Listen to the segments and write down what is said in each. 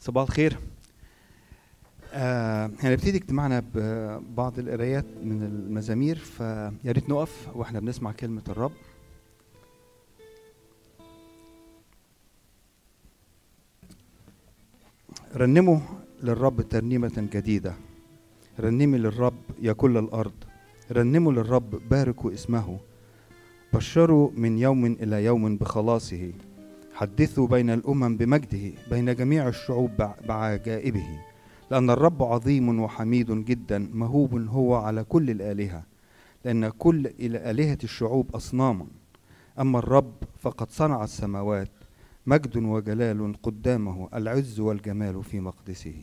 صباح الخير. آه هنبتدي اجتماعنا ببعض القرايات من المزامير فيا ريت نقف وإحنا بنسمع كلمة الرب. رنموا للرب ترنيمة جديدة. رنمي للرب يا كل الأرض. رنموا للرب باركوا اسمه. بشروا من يوم إلى يوم بخلاصه. حدثوا بين الأمم بمجده بين جميع الشعوب بعجائبه لأن الرب عظيم وحميد جدا مهوب هو على كل الآلهة لأن كل آلهة الشعوب أصنام. أما الرب فقد صنع السماوات مجد وجلال قدامه العز والجمال في مقدسه.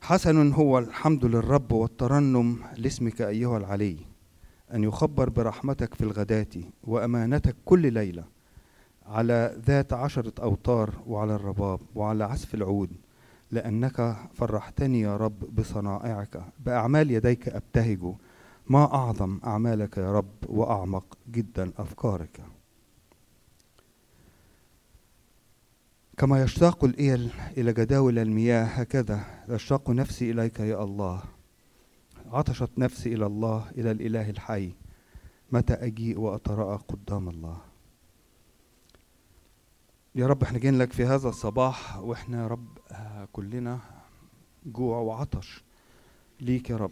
حسن هو الحمد للرب والترنم لاسمك أيها العلي. أن يخبر برحمتك في الغداة وأمانتك كل ليلة على ذات عشرة أوتار وعلى الرباب وعلى عزف العود لأنك فرحتني يا رب بصنائعك بأعمال يديك أبتهج. ما أعظم أعمالك يا رب وأعمق جدا أفكارك. كما يشتاق الإيل إلى جداول المياه هكذا يشتاق نفسي إليك يا الله. عطشت نفسي إلى الله إلى الإله الحي متى أجيء وأتراءى قدام الله. يا رب إحنا جايين لك في هذا الصباح وإحنا يا رب كلنا جوع وعطش ليك يا رب.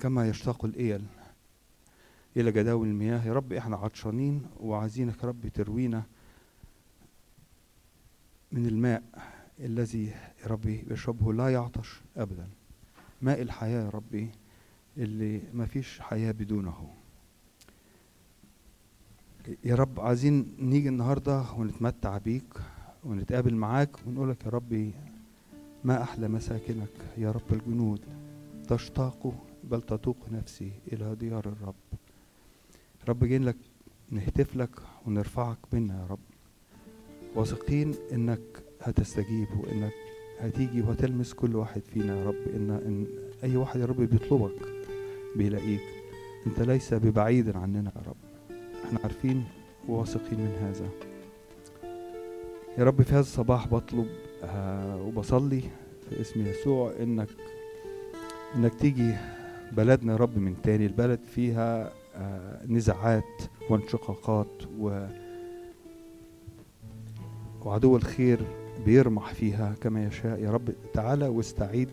كما يشتاق الإيل إلى جداول المياه يا رب إحنا عطشانين وعايزينك يا رب تروينا من الماء الذي يا ربي يشربه لا يعطش أبدا. ماء الحياة يا ربي اللي ما فيش حياة بدونه؟ يا رب عايزين نيجي النهاردة ونتمتع بيك ونتقابل معاك ونقولك يا ربي ما أحلى مساكنك يا رب الجنود تشتاق بل تتوق نفسي إلى ديار الرب. رب جايين لك نهتف لك ونرفعك بينا يا رب. واثقين إنك هتستجيب وإنك هتيجي وهتلمس كل واحد فينا يا رب. ان, إن أي واحد يا رب بيطلبك بيلاقيك. أنت ليس ببعيد عننا يا رب. إحنا عارفين وواثقين من هذا. يا رب في هذا الصباح بطلب آه وبصلي في اسم يسوع انك إنك تيجي بلدنا يا رب من تاني. البلد فيها آه نزاعات وانشقاقات و وعدو الخير بيرمح فيها كما يشاء. يا رب تعالى واستعيد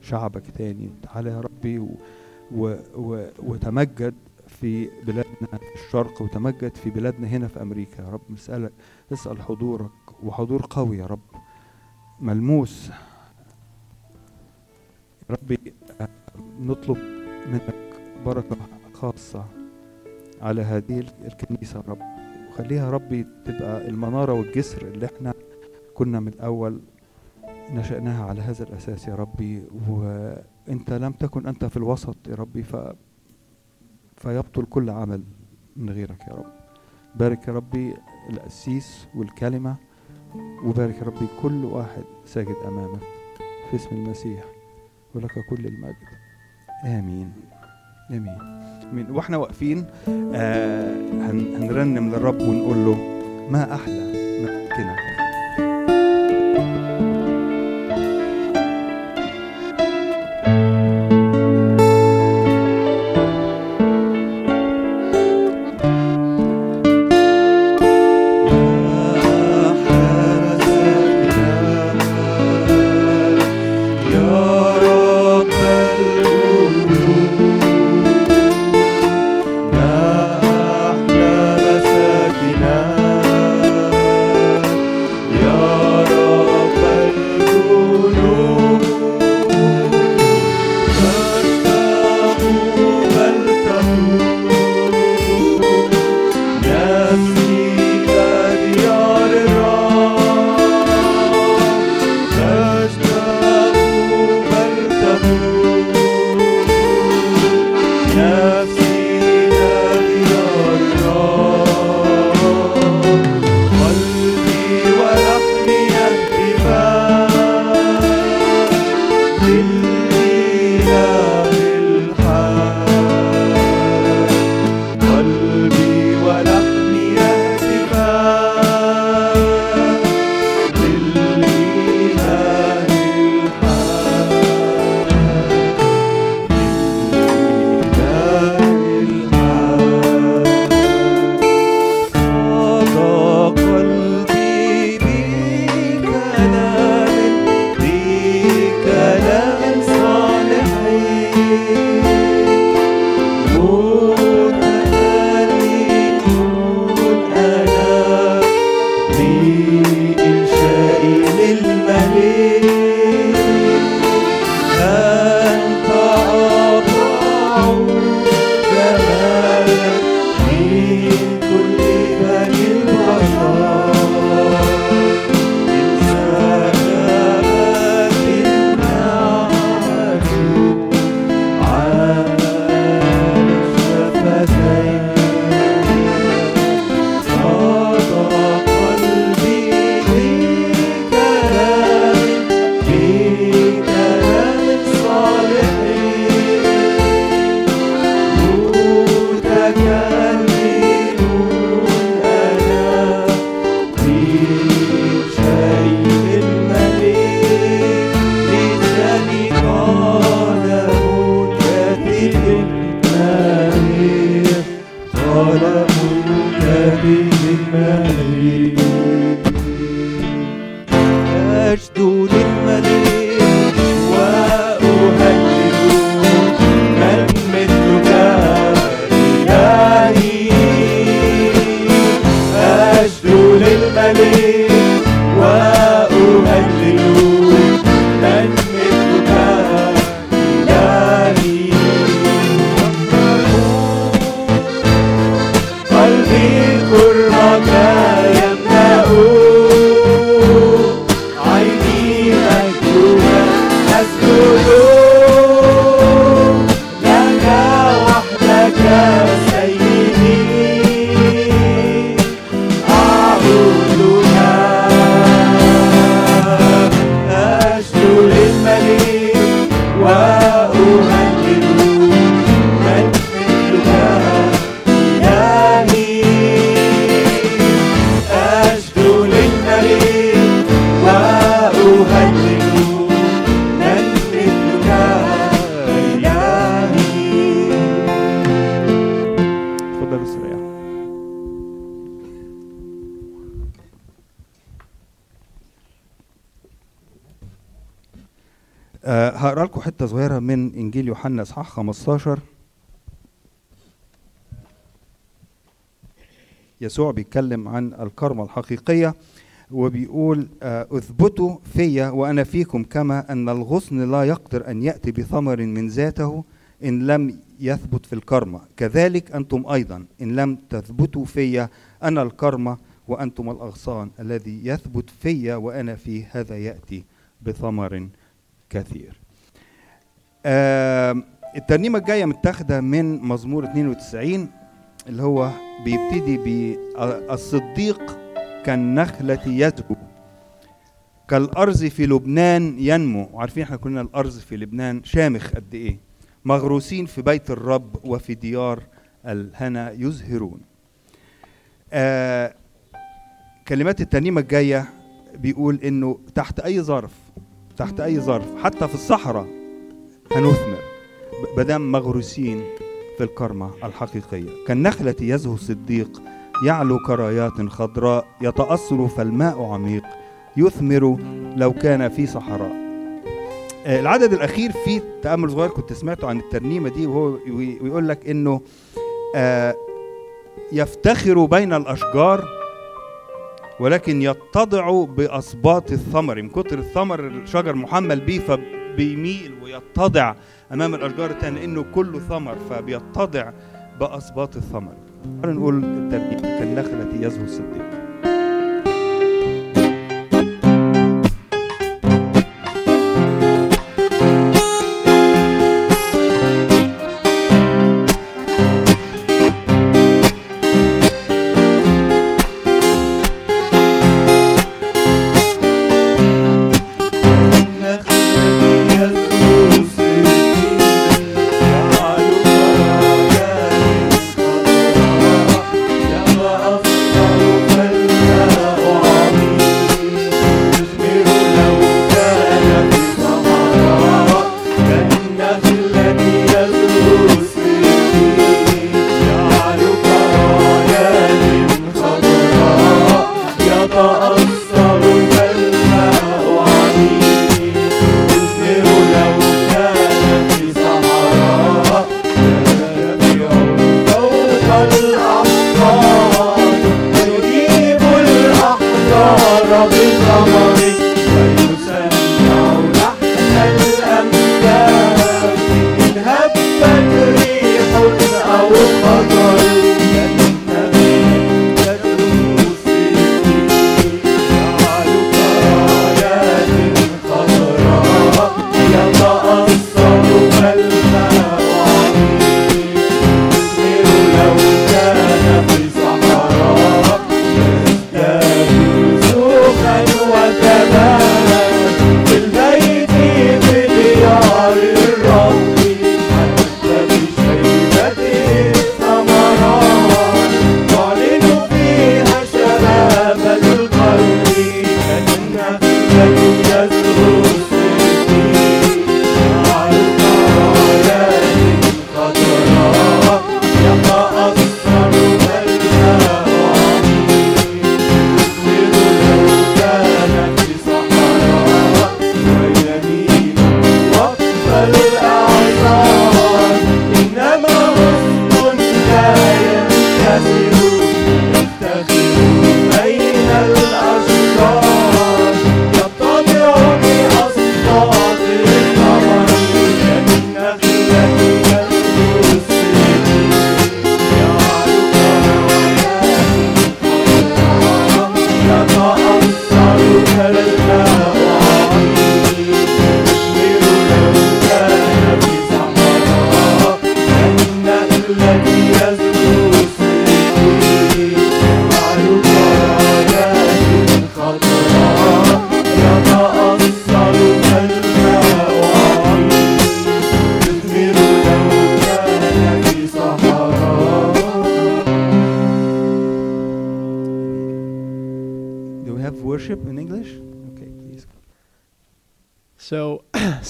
شعبك تاني. تعالى يا ربي و و و وتمجد في بلادنا في الشرق وتمجد في بلادنا هنا في أمريكا. يا رب نسالك نسال حضورك وحضور قوي يا رب. ملموس. يا ربي نطلب منك بركة خاصة على هذه الكنيسة يا رب. وخليها ربي تبقى المنارة والجسر اللي إحنا كنا من الأول نشأناها على هذا الأساس يا ربي وأنت لم تكن أنت في الوسط يا ربي ف... فيبطل كل عمل من غيرك يا رب. بارك يا ربي القسيس والكلمة وبارك يا ربي كل واحد ساجد أمامك في اسم المسيح ولك كل المجد. آمين. آمين. من وإحنا واقفين آه هنرنم للرب ونقول له ما أحلى مسكنك Yeah. يوحنا اصحاح 15 يسوع بيتكلم عن الكرمة الحقيقية وبيقول آه، اثبتوا فيا وأنا فيكم كما أن الغصن لا يقدر أن يأتي بثمر من ذاته إن لم يثبت في الكرمة. كذلك أنتم أيضا إن لم تثبتوا فيا أنا الكرمة وأنتم الأغصان. الذي يثبت فيا وأنا فيه هذا يأتي بثمر كثير. آم، الترنيمة الجاية متاخدة من مزمور 92 اللي هو بيبتدي بالصديق كالنخلة يزهو كالأرز في لبنان ينمو. وعارفين إحنا كلنا الأرز في لبنان شامخ قد إيه؟ مغروسين في بيت الرب وفي ديار الهنا يزهرون. آه كلمات الترنيمة الجاية بيقول إنه تحت أي ظرف تحت أي ظرف حتى في الصحراء هنثمر ب- مادام مغروسين في الكرمة الحقيقية. كالنخلة يزهو الصديق يعلو كرايات خضراء يتأصل فالماء عميق يثمر لو كان في صحراء. آه، العدد الأخير فيه تأمل صغير كنت سمعته عن الترنيمة دي وهو وي- ويقول لك إنه آه، يفتخر بين الأشجار ولكن يتضع بأصباط الثمر. من كتر الثمر الشجر محمل بيه فبيميل ويتضع أمام الأشجار التانية لأنه كله ثمر فبيتضع بأصباط الثمر. نقول الترنيمة كالنخلة يزهو الصديق.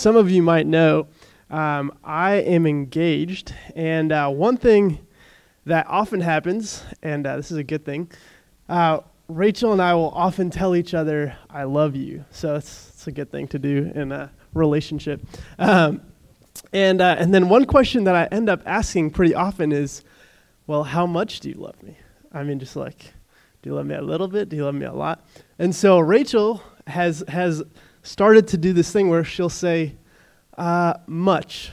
Some of you might know um, I am engaged, and uh, one thing that often happens, and uh, this is a good thing, uh, Rachel and I will often tell each other, I love you. So, it's, it's a good thing to do in a relationship. Um, and, uh, and then, one question that I end up asking pretty often is, Well, how much do you love me? I mean, just like, do you love me a little bit? Do you love me a lot? And so, Rachel has, has started to do this thing where she'll say, uh, much.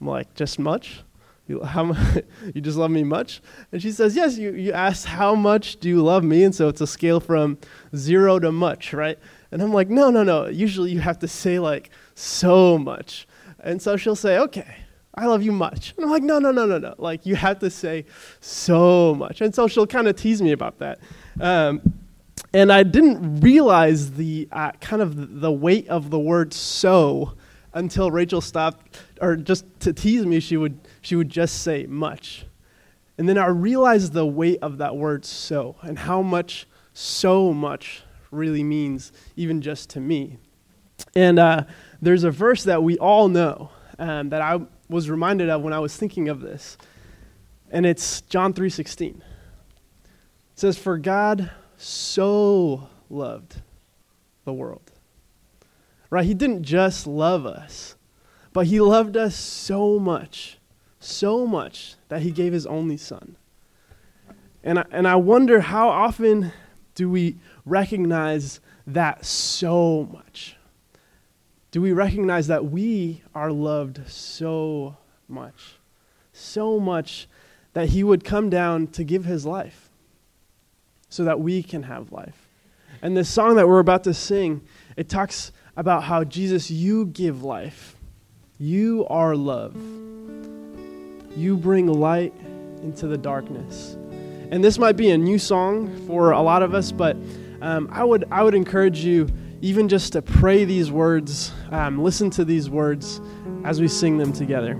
I'm like, just much? You, how you just love me much? And she says, yes, you, you asked, how much do you love me? And so it's a scale from zero to much, right? And I'm like, no, no, no. Usually you have to say, like, so much. And so she'll say, okay, I love you much. And I'm like, no, no, no, no, no. Like, you have to say so much. And so she'll kind of tease me about that. Um, and I didn't realize the uh, kind of the weight of the word "so" until Rachel stopped, or just to tease me, she would she would just say "much," and then I realized the weight of that word "so" and how much "so much" really means, even just to me. And uh, there's a verse that we all know um, that I was reminded of when I was thinking of this, and it's John three sixteen. It says, "For God." So loved the world. Right? He didn't just love us, but he loved us so much, so much that he gave his only son. And I, and I wonder how often do we recognize that so much? Do we recognize that we are loved so much? So much that he would come down to give his life so that we can have life. And this song that we're about to sing, it talks about how Jesus, you give life. You are love. You bring light into the darkness. And this might be a new song for a lot of us, but um, I, would, I would encourage you even just to pray these words, um, listen to these words as we sing them together.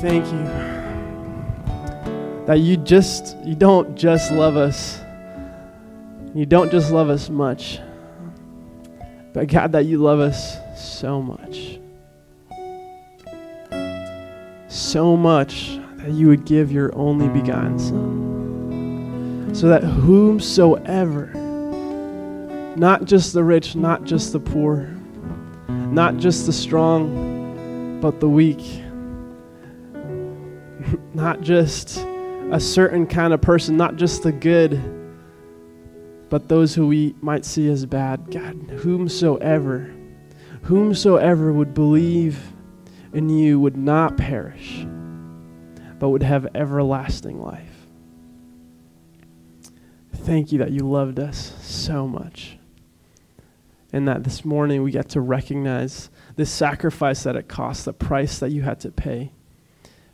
Thank you that you just you don't just love us. You don't just love us much. But God, that you love us so much. So much that you would give your only begotten Son. So that whomsoever, not just the rich, not just the poor, not just the strong, but the weak, not just a certain kind of person, not just the good, but those who we might see as bad. God, whomsoever, whomsoever would believe in you would not perish, but would have everlasting life. Thank you that you loved us so much. And that this morning we get to recognize the sacrifice that it cost, the price that you had to pay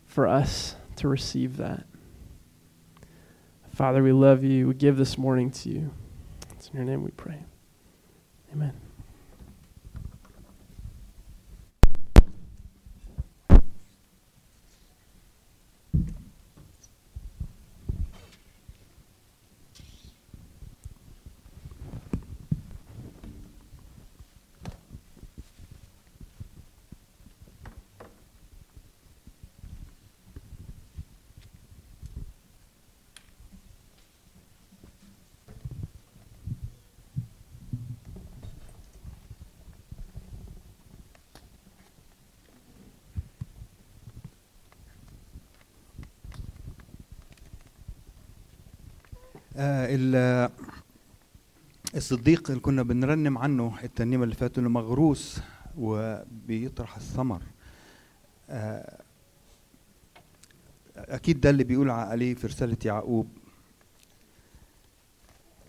for us to receive that. Father, we love you. We give this morning to you. It's in your name we pray. Amen. آه، ال- الصديق اللي كنا بنرنم عنه الترنيمة اللي فاتت إنه مغروس وبيطرح الثمر آه، أكيد ده اللي بيقول عليه في رسالة يعقوب.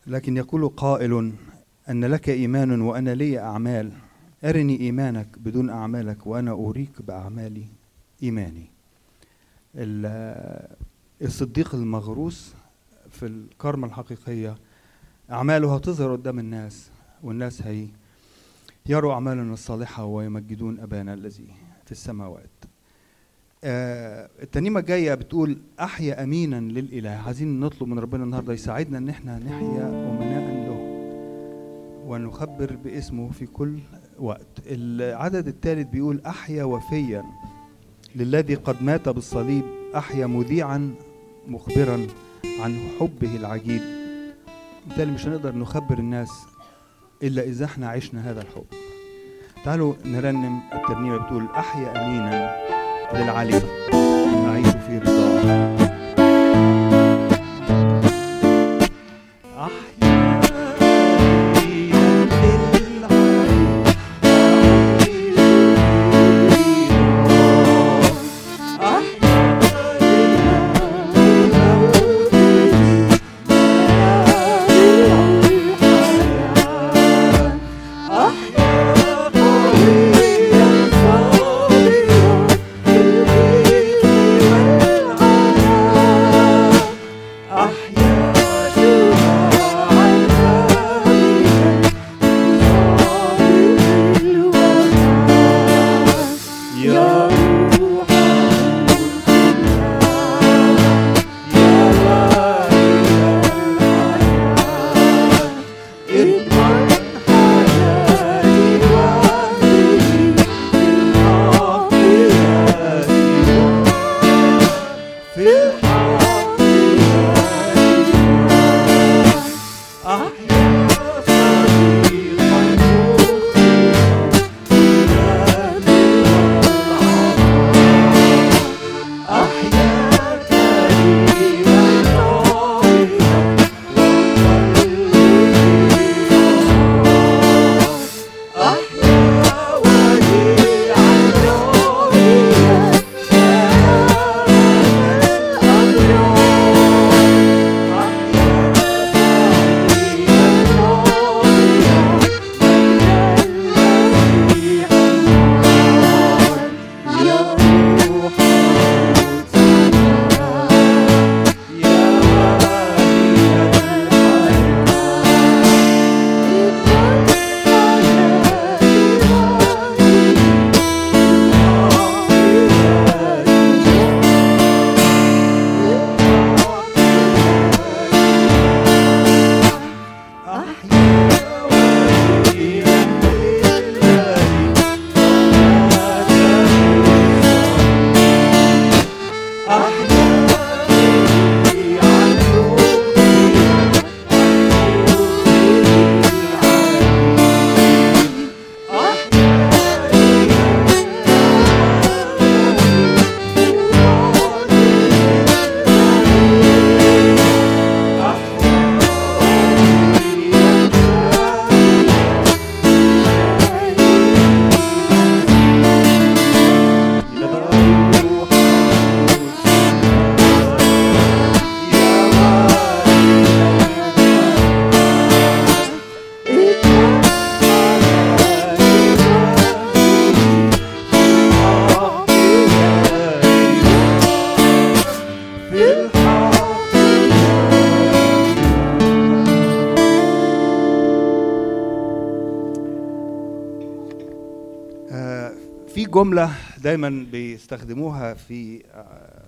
لكن يقول قائل أن لك إيمان وأنا لي أعمال. أرني إيمانك بدون أعمالك وأنا أريك باعمالي إيماني. ال- الصديق المغروس في الكرمة الحقيقية. أعماله هتظهر قدام الناس والناس هي يروا أعمالنا الصالحة ويمجدون أبانا الذي في السماوات. آه الترنيمة الجاية بتقول أحيا أمينا للإله. عايزين نطلب من ربنا النهاردة يساعدنا إن إحنا نحيا أمناء له ونخبر باسمه في كل وقت. العدد الثالث بيقول أحيا وفيا للذي قد مات بالصليب أحيا مذيعا مخبرا. عن حبه العجيب. بالتالي مش هنقدر نخبر الناس إلا إذا إحنا عشنا هذا الحب. تعالوا نرنم الترنيمة بتقول أحيا أمينا للعلي أعيش في رضاه جملة دايما بيستخدموها في آه،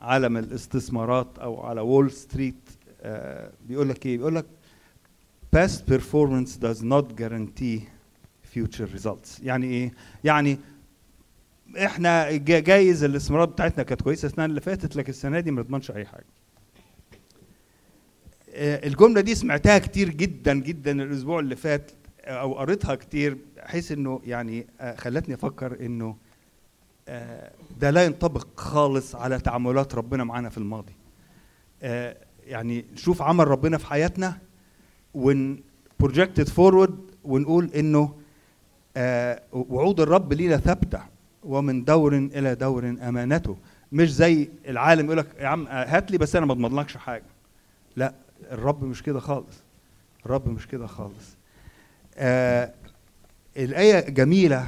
عالم الاستثمارات أو على Wall Street آه، بيقول لك إيه؟ بيقول لك past performance does not guarantee future results يعني إيه؟ يعني إحنا جا- جايز الاستثمارات بتاعتنا كانت كويسة السنة اللي فاتت لكن السنة دي ما نضمنش أي حاجة. آه، الجملة دي سمعتها كتير جدا جدا الأسبوع اللي فات أو قريتها كتير بحيث إنه يعني آه، خلتني أفكر إنه آه، ده لا ينطبق خالص على تعاملات ربنا معانا في الماضي. آه، يعني نشوف عمل ربنا في حياتنا ون projected forward ونقول إنه وعود الرب لينا ثابتة ومن دور إلى دور أمانته. مش زي العالم يقول لك يا عم هات لي بس أنا ما أضمنلكش حاجة. لا الرب مش كده خالص. الرب مش كده خالص. آه الآية جميلة.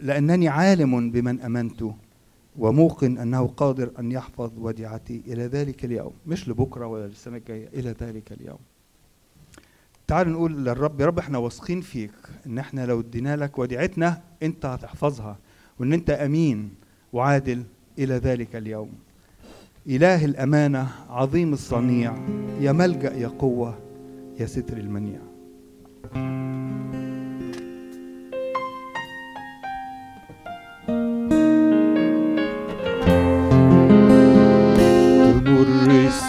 لأنني عالم بمن أمنت وموقن أنه قادر أن يحفظ وديعتي إلى ذلك اليوم. مش لبكرة ولا للسنة الجاية إلى ذلك اليوم. تعالوا نقول للرب يا رب إحنا واثقين فيك إن إحنا لو ادينا لك وديعتنا أنت هتحفظها وإن أنت أمين وعادل إلى ذلك اليوم. إله الأمانة عظيم الصنيع يا ملجأ يا قوة يا ستر المنيع.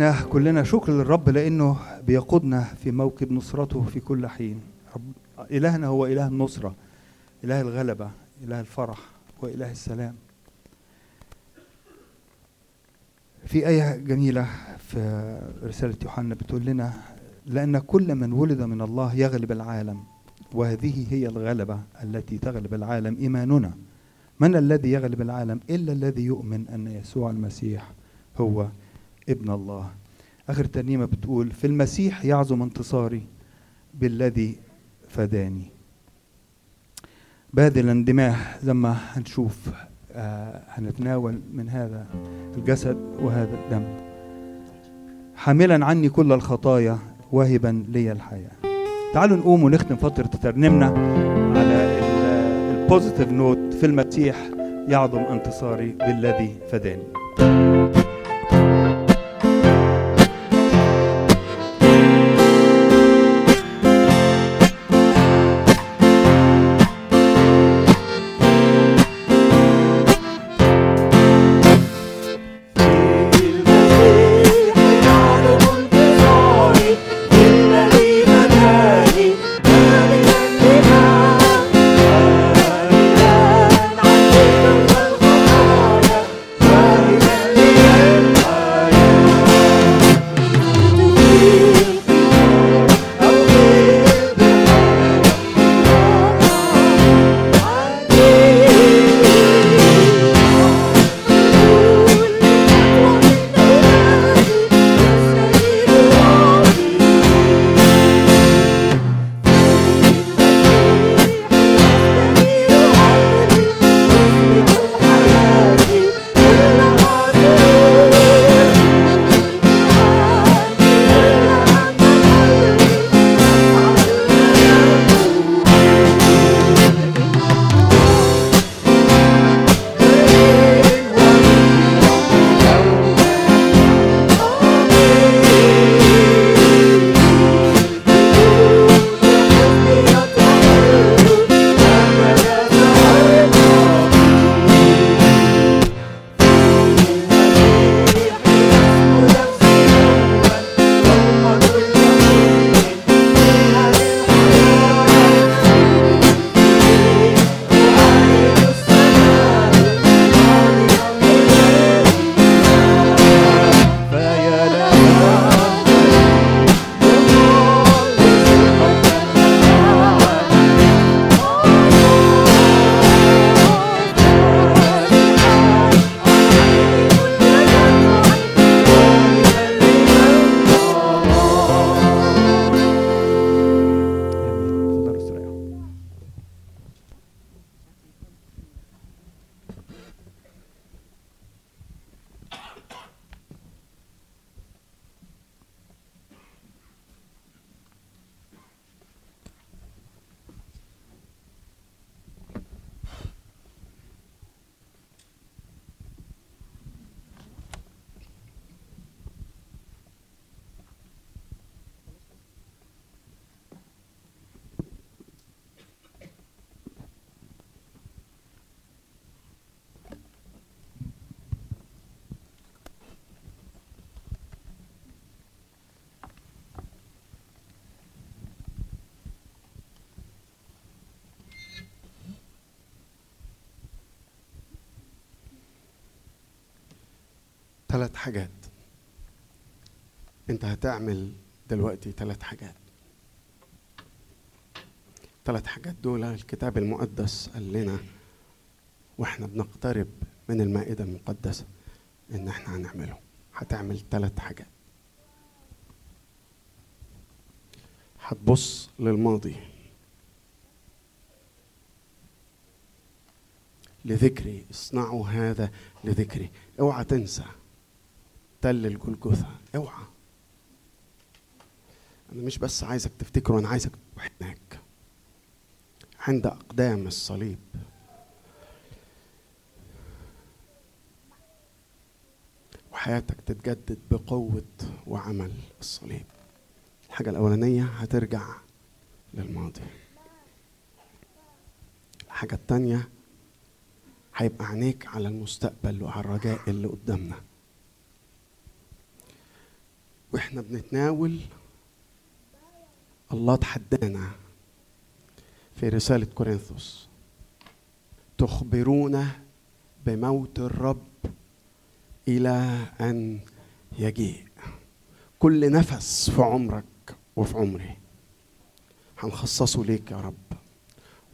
وإحنا كلنا شكر للرب لأنه بيقودنا في موكب نصرته في كل حين. رب إلهنا هو إله النصرة إله الغلبة إله الفرح وإله السلام. في آية جميلة في رسالة يوحنا بتقول لنا لأن كل من ولد من الله يغلب العالم وهذه هي الغلبة التي تغلب العالم إيماننا. من الذي يغلب العالم؟ إلا الذي يؤمن أن يسوع المسيح هو ابن الله. آخر ترنيمة بتقول في المسيح يعظم انتصاري بالذي فداني. دماه زي ما هنشوف آه، هنتناول من هذا الجسد وهذا الدم. حاملا عني كل الخطايا واهبا لي الحياة. تعالوا نقوم ونختم فترة ترنيمنا على positive note ال في المسيح يعظم انتصاري بالذي فداني. انت هتعمل دلوقتي ثلاث حاجات. ثلاث حاجات دول الكتاب المقدس قال لنا وإحنا بنقترب من المائدة المقدسة ان إحنا هنعمله. هتعمل ثلاث حاجات. هتبص للماضي. لذكري. اصنعوا هذا لذكري. اوعى تنسى. تل الجلجثة. اوعى. أنا مش بس عايزك تفتكره أنا عايزك تروح هناك. عند أقدام الصليب. وحياتك تتجدد بقوة وعمل الصليب. الحاجة الأولانية هترجع للماضي. الحاجة التانية هيبقى عينيك على المستقبل وعلى الرجاء اللي قدامنا. وإحنا بنتناول الله تحدانا في رسالة كورنثوس. تخبرون بموت الرب إلى أن يجيء. كل نفس في عمرك وفي عمري هنخصصه ليك يا رب.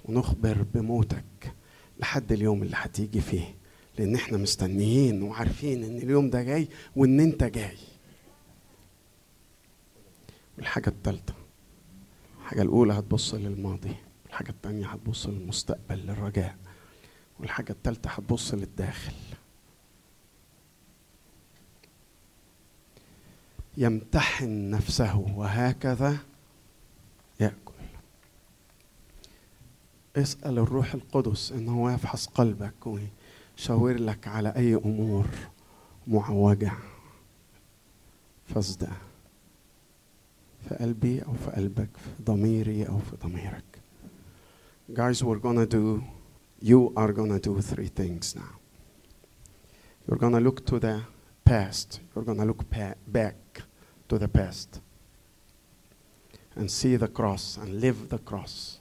ونخبر بموتك لحد اليوم اللي هتيجي فيه. لأن إحنا مستنيين وعارفين إن اليوم ده جاي وإن أنت جاي. والحاجة التالتة. الحاجة الأولى هتبص للماضي الحاجة التانية هتبص للمستقبل للرجاء والحاجة التالتة هتبص للداخل. يمتحن نفسه وهكذا يأكل. اسأل الروح القدس إن هو يفحص قلبك ويشاور لك على أي أمور معوجة. فاسدة في قلبي أو في قلبك في ضميري أو في ضميرك Guys, we're gonna do, you are gonna do three things now. You're gonna look to the past. You're gonna look pa- back to the past and see the cross and live the cross.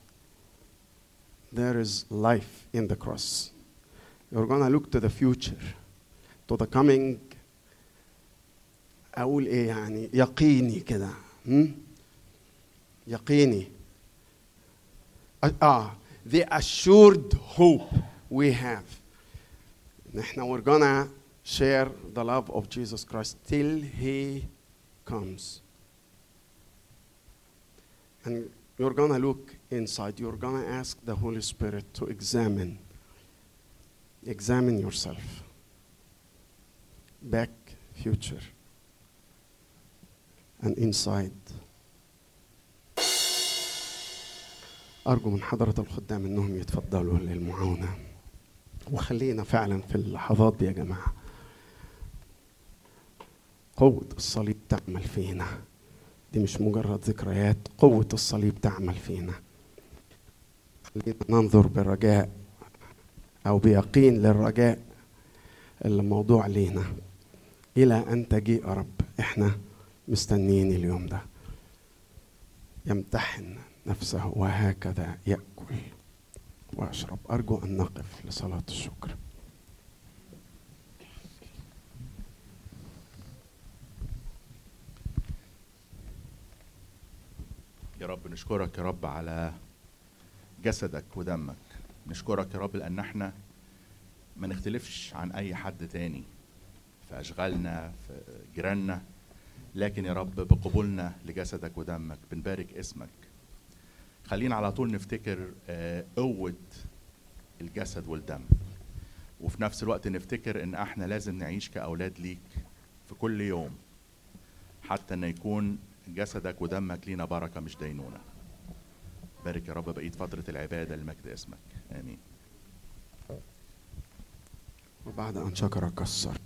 There is life in the cross. You're gonna look to the future, to the coming أقول إيه يعني يقيني كده Hmm? Yaqini. Ah, the assured hope we have. Now we're gonna share the love of Jesus Christ till He comes. And you're gonna look inside. You're gonna ask the Holy Spirit to examine. Examine yourself. Back future. And inside. أرجو من حضرة الخدام إنهم يتفضلوا للمعاونة وخلينا فعلا في اللحظات دي يا جماعة. قوة الصليب تعمل فينا. دي مش مجرد ذكريات قوة الصليب تعمل فينا. خلينا ننظر برجاء أو بيقين للرجاء اللي موضوع لينا. إلى أن تجيء رب إحنا مستنيين اليوم ده. يمتحن نفسه وهكذا يأكل وأشرب. أرجو أن نقف لصلاة الشكر. يا رب نشكرك يا رب على جسدك ودمك. نشكرك يا رب لأن إحنا ما نختلفش عن أي حد تاني في أشغالنا في جيراننا. لكن يا رب بقبولنا لجسدك ودمك بنبارك اسمك. خلينا على طول نفتكر آه، قوة الجسد والدم. وفي نفس الوقت نفتكر إن إحنا لازم نعيش كأولاد ليك في كل يوم حتى إن يكون جسدك ودمك لينا بركة مش دينونة. بارك يا رب بقية فترة العبادة لمجد اسمك. آمين. وبعد أن شكر كسر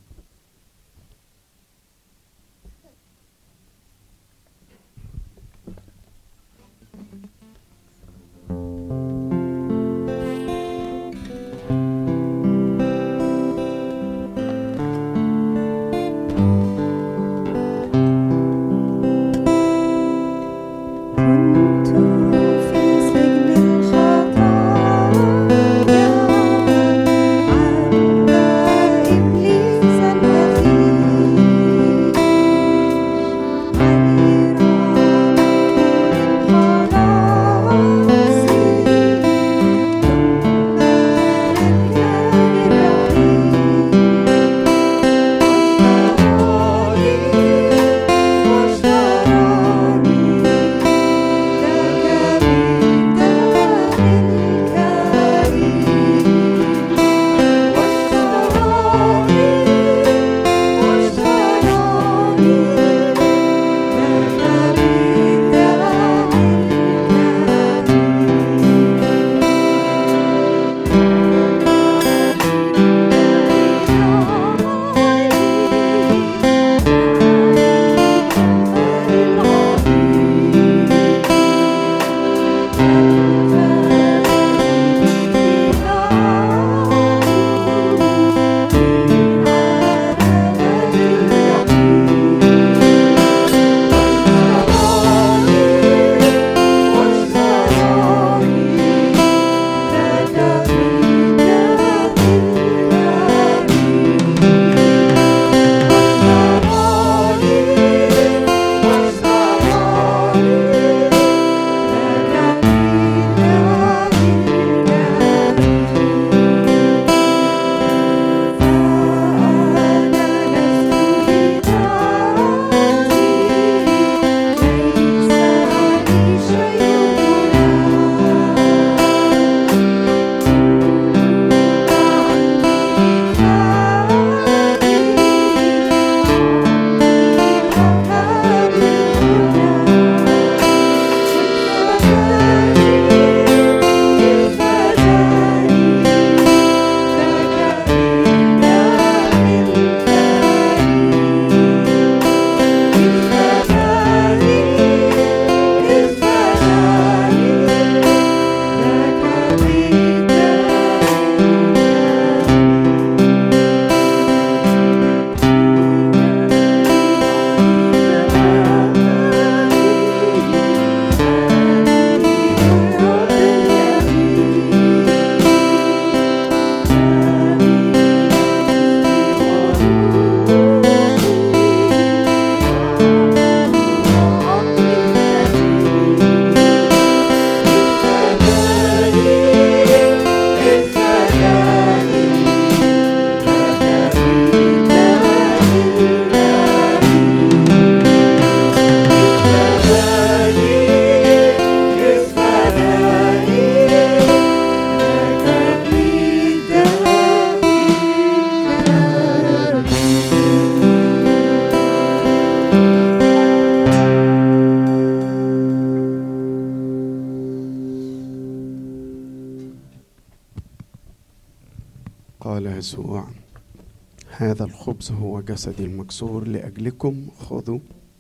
الخبز هو جسدي المكسور لأجلكم خذوا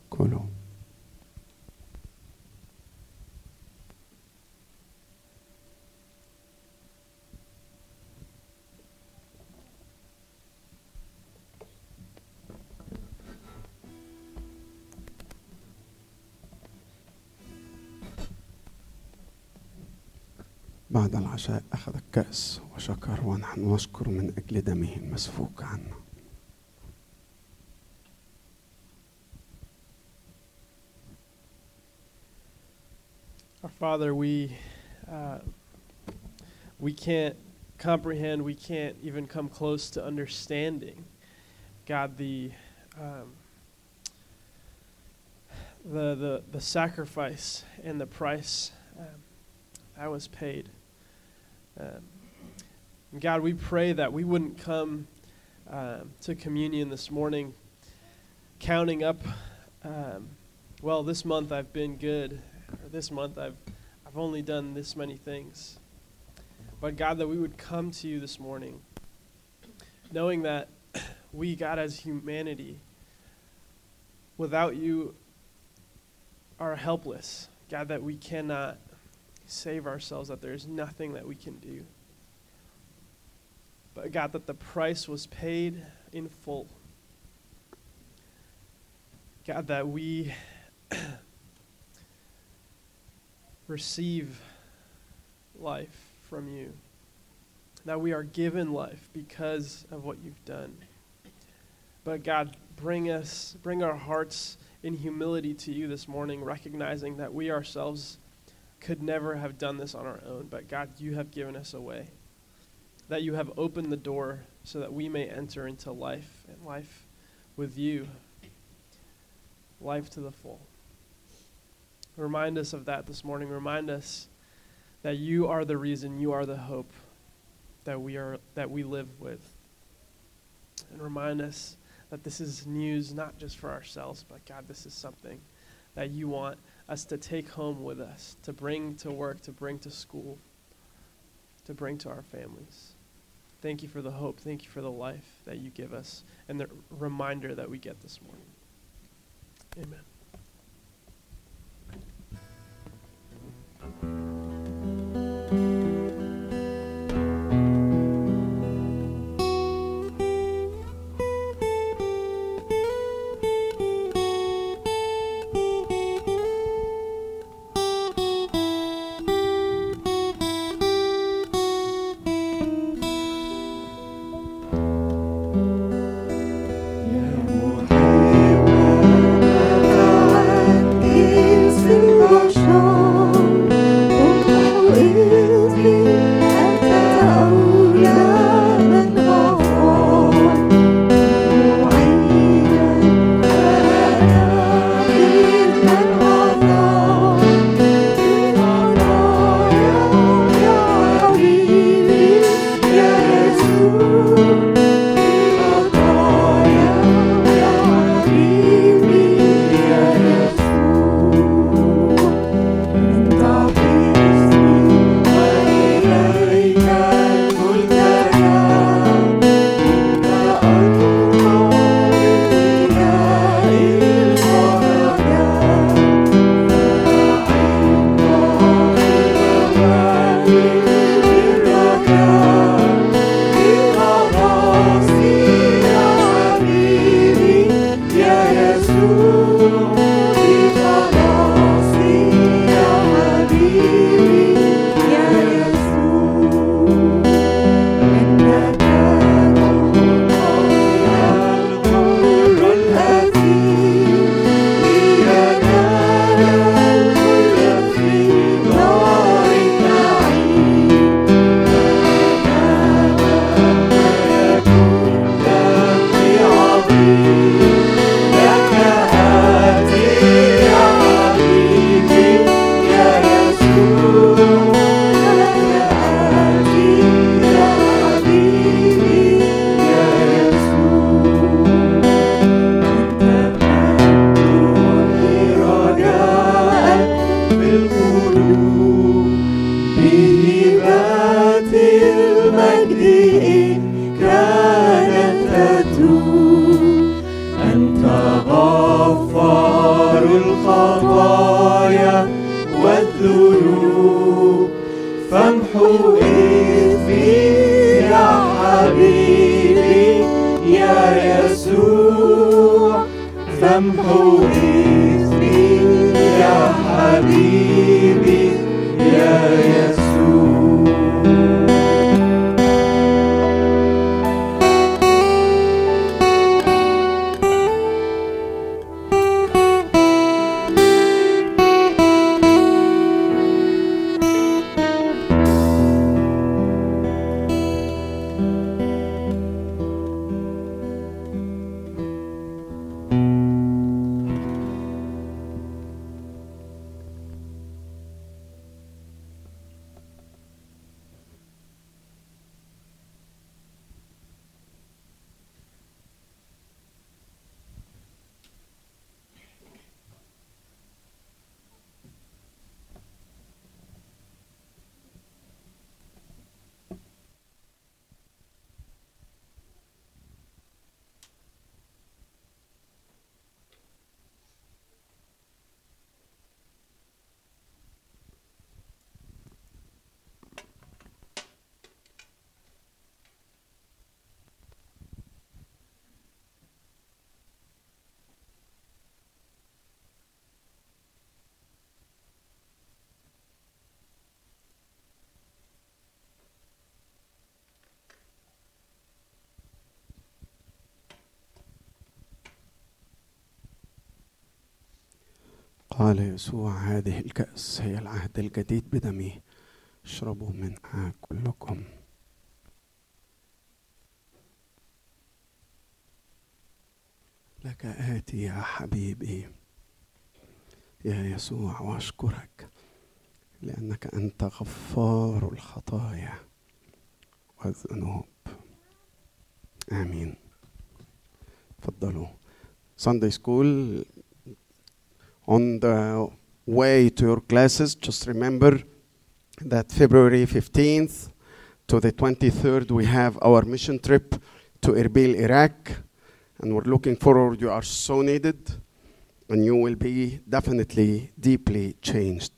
كلوا. بعد العشاء أخذ الكأس وشكر ونحن نشكر من أجل دمه المسفوك can't comprehend, we can't even come close to understanding, God, the um, the the the sacrifice and the price um, that was paid. Um, God, we pray that we wouldn't come um, to communion this morning counting up. Um, well, this month I've been good, or this month I've I've only done this many things. But God, that we would come to you this morning, knowing that we, God, as humanity, without you, are helpless. God, that we cannot save ourselves, that there's nothing that we can do. But God, that the price was paid in full. God, that we receive life from you. That we are given life because of what you've done. But God, bring us, bring our hearts in humility to you this morning, recognizing that we ourselves could never have done this on our own. But God, you have given us a way. That you have opened the door so that we may enter into life and life with you. Life to the full. Remind us of that this morning. Remind us that you are the reason, you are the hope that we are that we live with. And remind us that this is news not just for ourselves, but God, this is something that you want us to take home with us, to bring to work, to bring to school, to bring to our families. Thank you for the hope. Thank you for the life that you give us and the reminder that we get this morning. Amen. يسوع واشكرك لأنك أنت غفار الخطايا والذنوب آمين تفضلوا Sunday school on the way to your classes, just remember that February 15th to the 23rd, we have our mission trip to Erbil, Iraq. And we're looking forward. You are so needed, and you will be definitely deeply changed.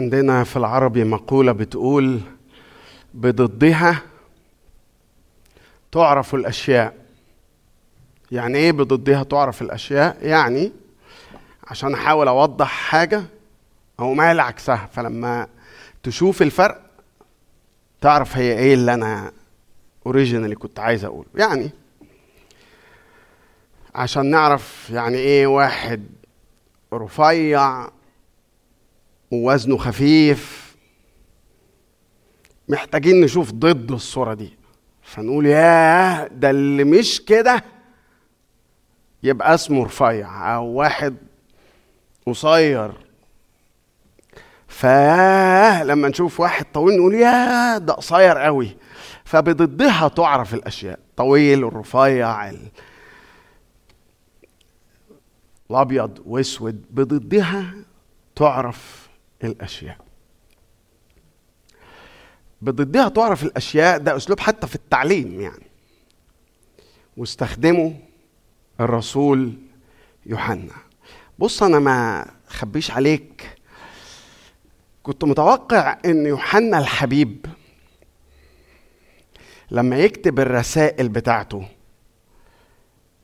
عندنا في العربي مقولة بتقول بضدها تعرف الأشياء يعني إيه بضدها تعرف الأشياء؟ يعني عشان أحاول أوضح حاجة أو ما عكسها فلما تشوف الفرق تعرف هي إيه اللي أنا اوريجينالي كنت عايز أقوله يعني عشان نعرف يعني إيه واحد رفيع ووزنه خفيف. محتاجين نشوف ضد الصورة دي. فنقول ياه ده اللي مش كده. يبقى اسمه رفيع أو واحد قصير. فلما نشوف واحد طويل نقول يا ده قصير قوي. فبضدها تعرف الأشياء طويل الرفيع ال- الأبيض وأسود. بضدها تعرف الأشياء. بضدها تعرف الأشياء ده أسلوب حتى في التعليم يعني. واستخدمه الرسول يوحنا. بص أنا ما خبيش عليك. كنت متوقع إن يوحنا الحبيب لما يكتب الرسائل بتاعته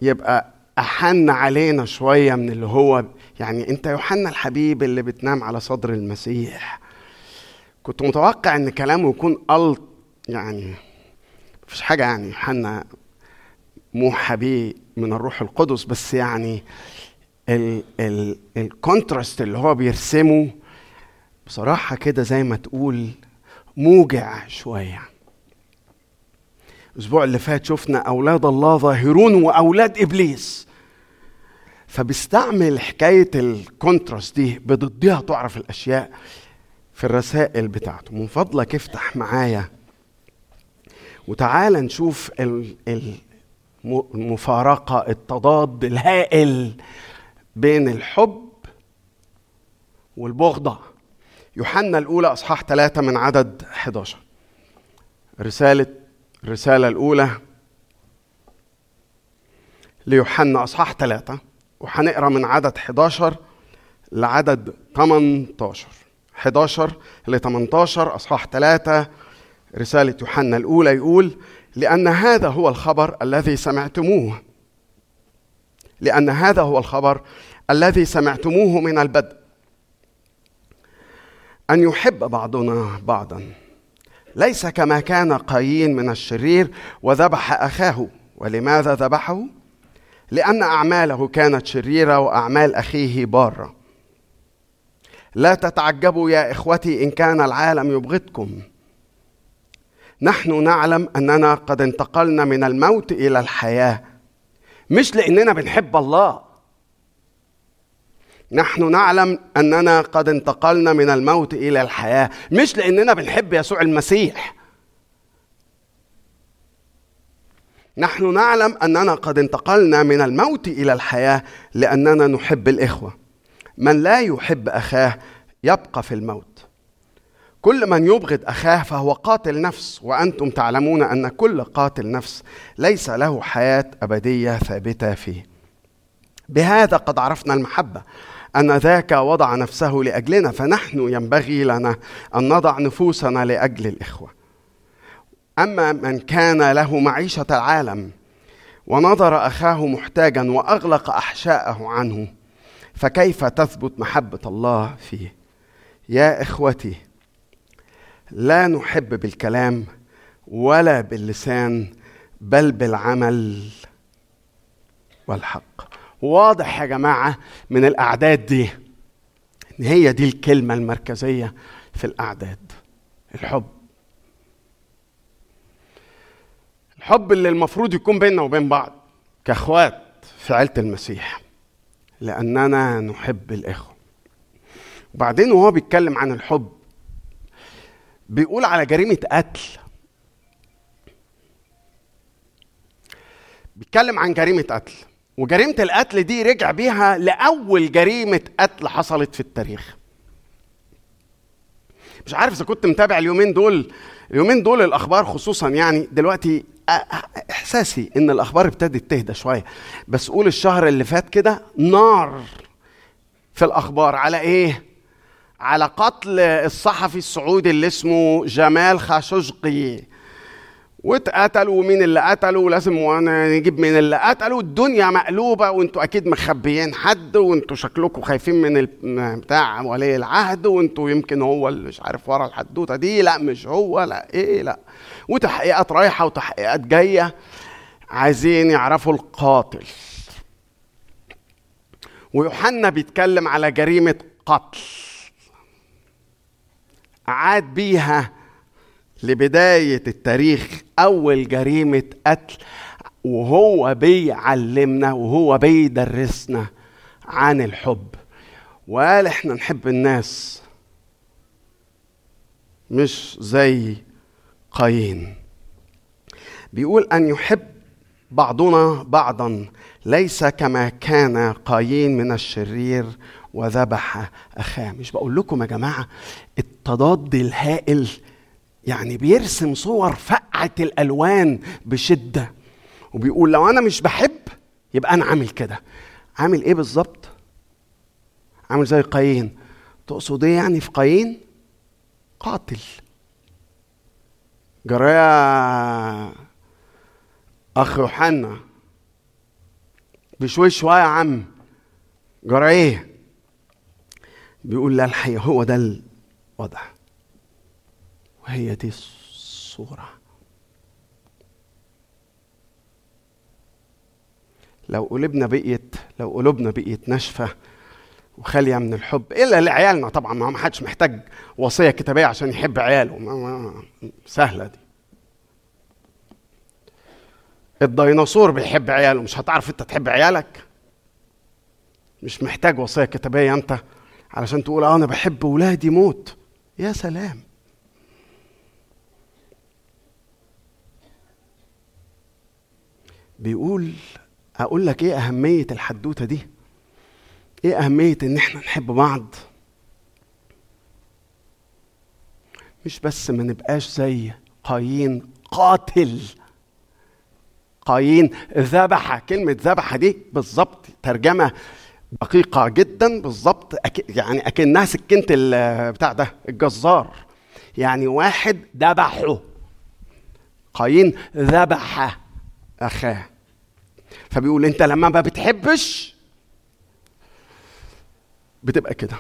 يبقى أحن علينا شوية من اللي هو يعني انت يوحنا الحبيب اللي بتنام على صدر المسيح. كنت متوقع ان كلامه يكون ألط يعني مفيش حاجة يعني يوحنا موحى بيه من الروح القدس بس يعني ال ال الكونتراست اللي هو بيرسمه بصراحة كده زي ما تقول موجع شوية. الأسبوع اللي فات شفنا أولاد الله ظاهرون وأولاد إبليس. فبيستعمل حكاية الكونتراست دي بضدها تعرف الأشياء في الرسائل بتاعته. من فضلك افتح معايا. وتعال نشوف ال- الم- المفارقة التضاد الهائل بين الحب والبغضة. يوحنا الأولى أصحاح ثلاثة من عدد 11 رسالة الرسالة الأولى ليوحنا أصحاح ثلاثة وهنقرأ من عدد 11 لعدد 18 11 ل 18 أصحاح ثلاثة رسالة يوحنا الأولى يقول لأن هذا هو الخبر الذي سمعتموه. لأن هذا هو الخبر الذي سمعتموه من البدء. أن يحب بعضنا بعضا. ليس كما كان قايين من الشرير وذبح أخاه. ولماذا ذبحه؟ لأن أعماله كانت شريرة وأعمال أخيه بارة. لا تتعجبوا يا إخوتي إن كان العالم يبغضكم. نحن نعلم أننا قد انتقلنا من الموت إلى الحياة مش لأننا بنحب الله. نحن نعلم أننا قد انتقلنا من الموت إلى الحياة مش لأننا بنحب يسوع المسيح. نحن نعلم أننا قد انتقلنا من الموت إلى الحياة لأننا نحب الإخوة. من لا يحب أخاه يبقى في الموت. كل من يبغض أخاه فهو قاتل نفس وأنتم تعلمون أن كل قاتل نفس ليس له حياة أبدية ثابتة فيه. بهذا قد عرفنا المحبة أن ذاك وضع نفسه لأجلنا فنحن ينبغي لنا أن نضع نفوسنا لأجل الإخوة. أما من كان له معيشة العالم ونظر أخاه محتاجا وأغلق أحشاءه عنه فكيف تثبت محبة الله فيه؟ يا إخوتي لا نحب بالكلام ولا باللسان بل بالعمل والحق. واضح يا جماعة من الأعداد دي إن هي دي الكلمة المركزية في الأعداد الحب. الحب اللي المفروض يكون بيننا وبين بعض. كأخوات في عيلة المسيح. لأننا نحب الإخوة. وبعدين وهو بيتكلم عن الحب بيقول على جريمة قتل. بيتكلم عن جريمة قتل. وجريمة القتل دي رجع بيها لأول جريمة قتل حصلت في التاريخ. مش عارف إذا كنت متابع اليومين دول اليومين دول الأخبار خصوصا يعني دلوقتي إحساسي إن الأخبار ابتدت تهدى شوية. بس قول الشهر اللي فات كده نار في الأخبار. على إيه؟ على قتل الصحفي السعودي اللي اسمه جمال خاشقجي. واتقتلوا ومين اللي قتله ولازم وأنا نجيب مين اللي قتله. الدنيا مقلوبة وانتوا أكيد مخبيين حد وانتوا شكلكم خايفين من بتاع ولي العهد وانتوا يمكن هو اللي مش عارف ورا الحدوتة دي. لا مش هو لا إيه لا. وتحقيقات رايحة وتحقيقات جاية. عايزين يعرفوا القاتل. ويوحنا بيتكلم على جريمة قتل. عاد بيها لبداية التاريخ أول جريمة قتل وهو بيعلمنا وهو بيدرسنا عن الحب. وقال إحنا نحب الناس مش زي قايين. بيقول أن يحب بعضنا بعضا ليس كما كان قايين من الشرير وذبح أخاه. مش بقول لكم يا جماعة التضاد الهائل يعني بيرسم صور فقعة الألوان بشدة. وبيقول لو أنا مش بحب يبقى أنا عامل كده. عامل إيه بالظبط؟ عامل زي قايين. تقصد إيه يعني في قايين؟ قاتل. جرايا أخ يوحنا بشوي شوية يا عم. جرى إيه؟ بيقول لا الحقيقة هو ده الوضع. وهي دي الصورة. لو قلوبنا بقيت لو قلوبنا بقيت ناشفة وخالية من الحب إلا لعيالنا طبعا ما حدش محتاج وصية كتابية عشان يحب عياله. ما ما سهلة دي. الديناصور بيحب عياله مش هتعرف أنت تحب عيالك؟ مش محتاج وصية كتابية أنت علشان تقول آه أنا بحب ولادي موت. يا سلام. بيقول أقول لك إيه أهمية الحدوتة دي؟ إيه أهمية إن إحنا نحب بعض؟ مش بس ما نبقاش زي قايين قاتل. قايين ذبح كلمة ذبح دي بالظبط ترجمة دقيقة جدا بالظبط. يعني أكنها سكينة بتاع ده الجزار. يعني واحد ذبحه. قايين ذبح أخاه. فبيقول أنت لما ما بتحبش بتبقى كده.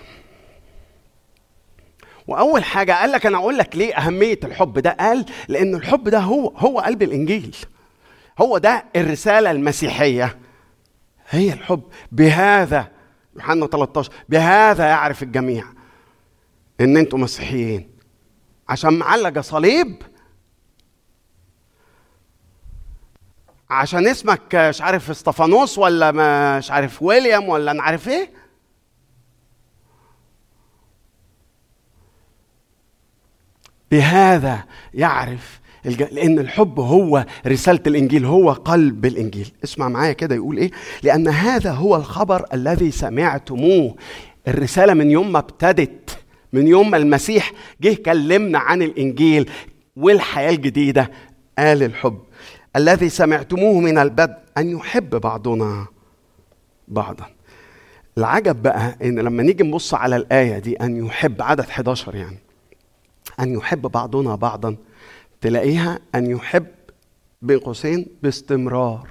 وأول حاجة قال لك أنا أقول لك ليه أهمية الحب ده. قال لأن الحب ده هو هو قلب الإنجيل. هو ده الرسالة المسيحية. هي الحب. بهذا يوحنا 13 بهذا يعرف الجميع إن أنتم مسيحيين. عشان معلقه صليب عشان اسمك مش عارف استفانوس ولا مش عارف ويليام ولا أنا عارف إيه؟ بهذا يعرف الج... لأن الحب هو رسالة الإنجيل هو قلب الإنجيل. اسمع معايا كده يقول إيه؟ لأن هذا هو الخبر الذي سمعتموه. الرسالة من يوم ما ابتدت من يوم ما المسيح جه كلمنا عن الإنجيل والحياة الجديدة قال الحب الذي سمعتموه من البدء أن يحب بعضنا بعضا العجب بقى إن لما نيجي نبص على الآية دي أن يحب عدد 11 يعني أن يحب بعضنا بعضا تلاقيها أن يحب بين قوسين باستمرار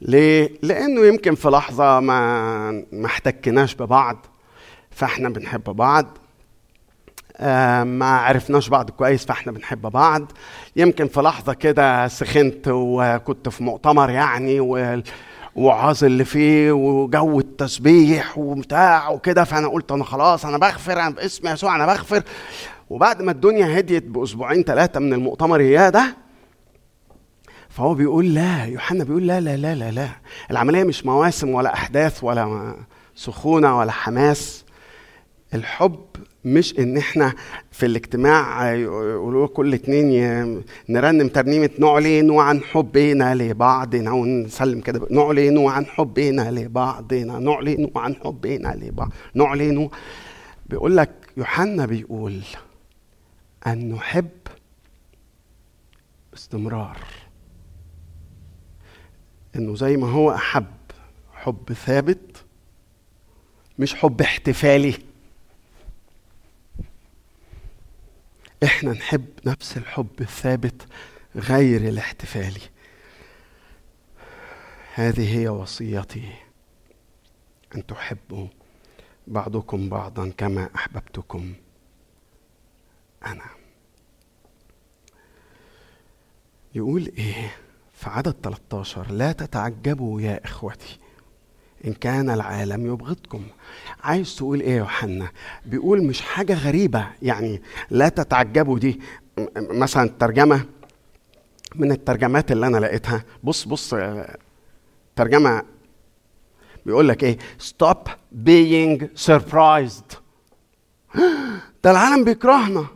ليه؟ لأنه يمكن في لحظة ما ما احتكناش ببعض فإحنا بنحب بعض ما عرفناش بعض كويس فاحنا بنحب بعض. يمكن في لحظة كده سخنت وكنت في مؤتمر يعني و وعاز اللي فيه وجو التسبيح وبتاع وكده. فأنا قلت أنا خلاص أنا بغفر أنا باسم يسوع أنا بغفر. وبعد ما الدنيا هديت بأسبوعين ثلاثة من المؤتمر اياه ده! فهو بيقول لا يوحنا بيقول لا لا لا لا لا. العملية مش مواسم ولا أحداث ولا سخونة ولا حماس. الحب مش إن إحنا في الاجتماع يقولوا كل اتنين نرنم ترنيمة نعلن عن حبنا لبعضنا ونسلم كده. نعلن عن حبنا لبعضنا. نعلن عن حبنا لبعض. نعلن بيقول لك يوحنا بيقول أن نحب باستمرار إنه زي ما هو أحب حب ثابت مش حب احتفالي. إحنا نحب نفس الحب الثابت غير الاحتفالي هذه هي وصيتي. أن تحبوا بعضكم بعضا كما أحببتكم أنا. يقول إيه؟ في عدد 13 لا تتعجبوا يا إخوتي. إن كان العالم يبغضكم. عايز تقول إيه يا يوحنا؟ بيقول مش حاجة غريبة. يعني لا تتعجبوا دي. مثلا الترجمه من الترجمات اللي أنا لقيتها. بص بص ترجمة بيقول لك إيه؟ Stop being surprised. ده العالم بيكرهنا.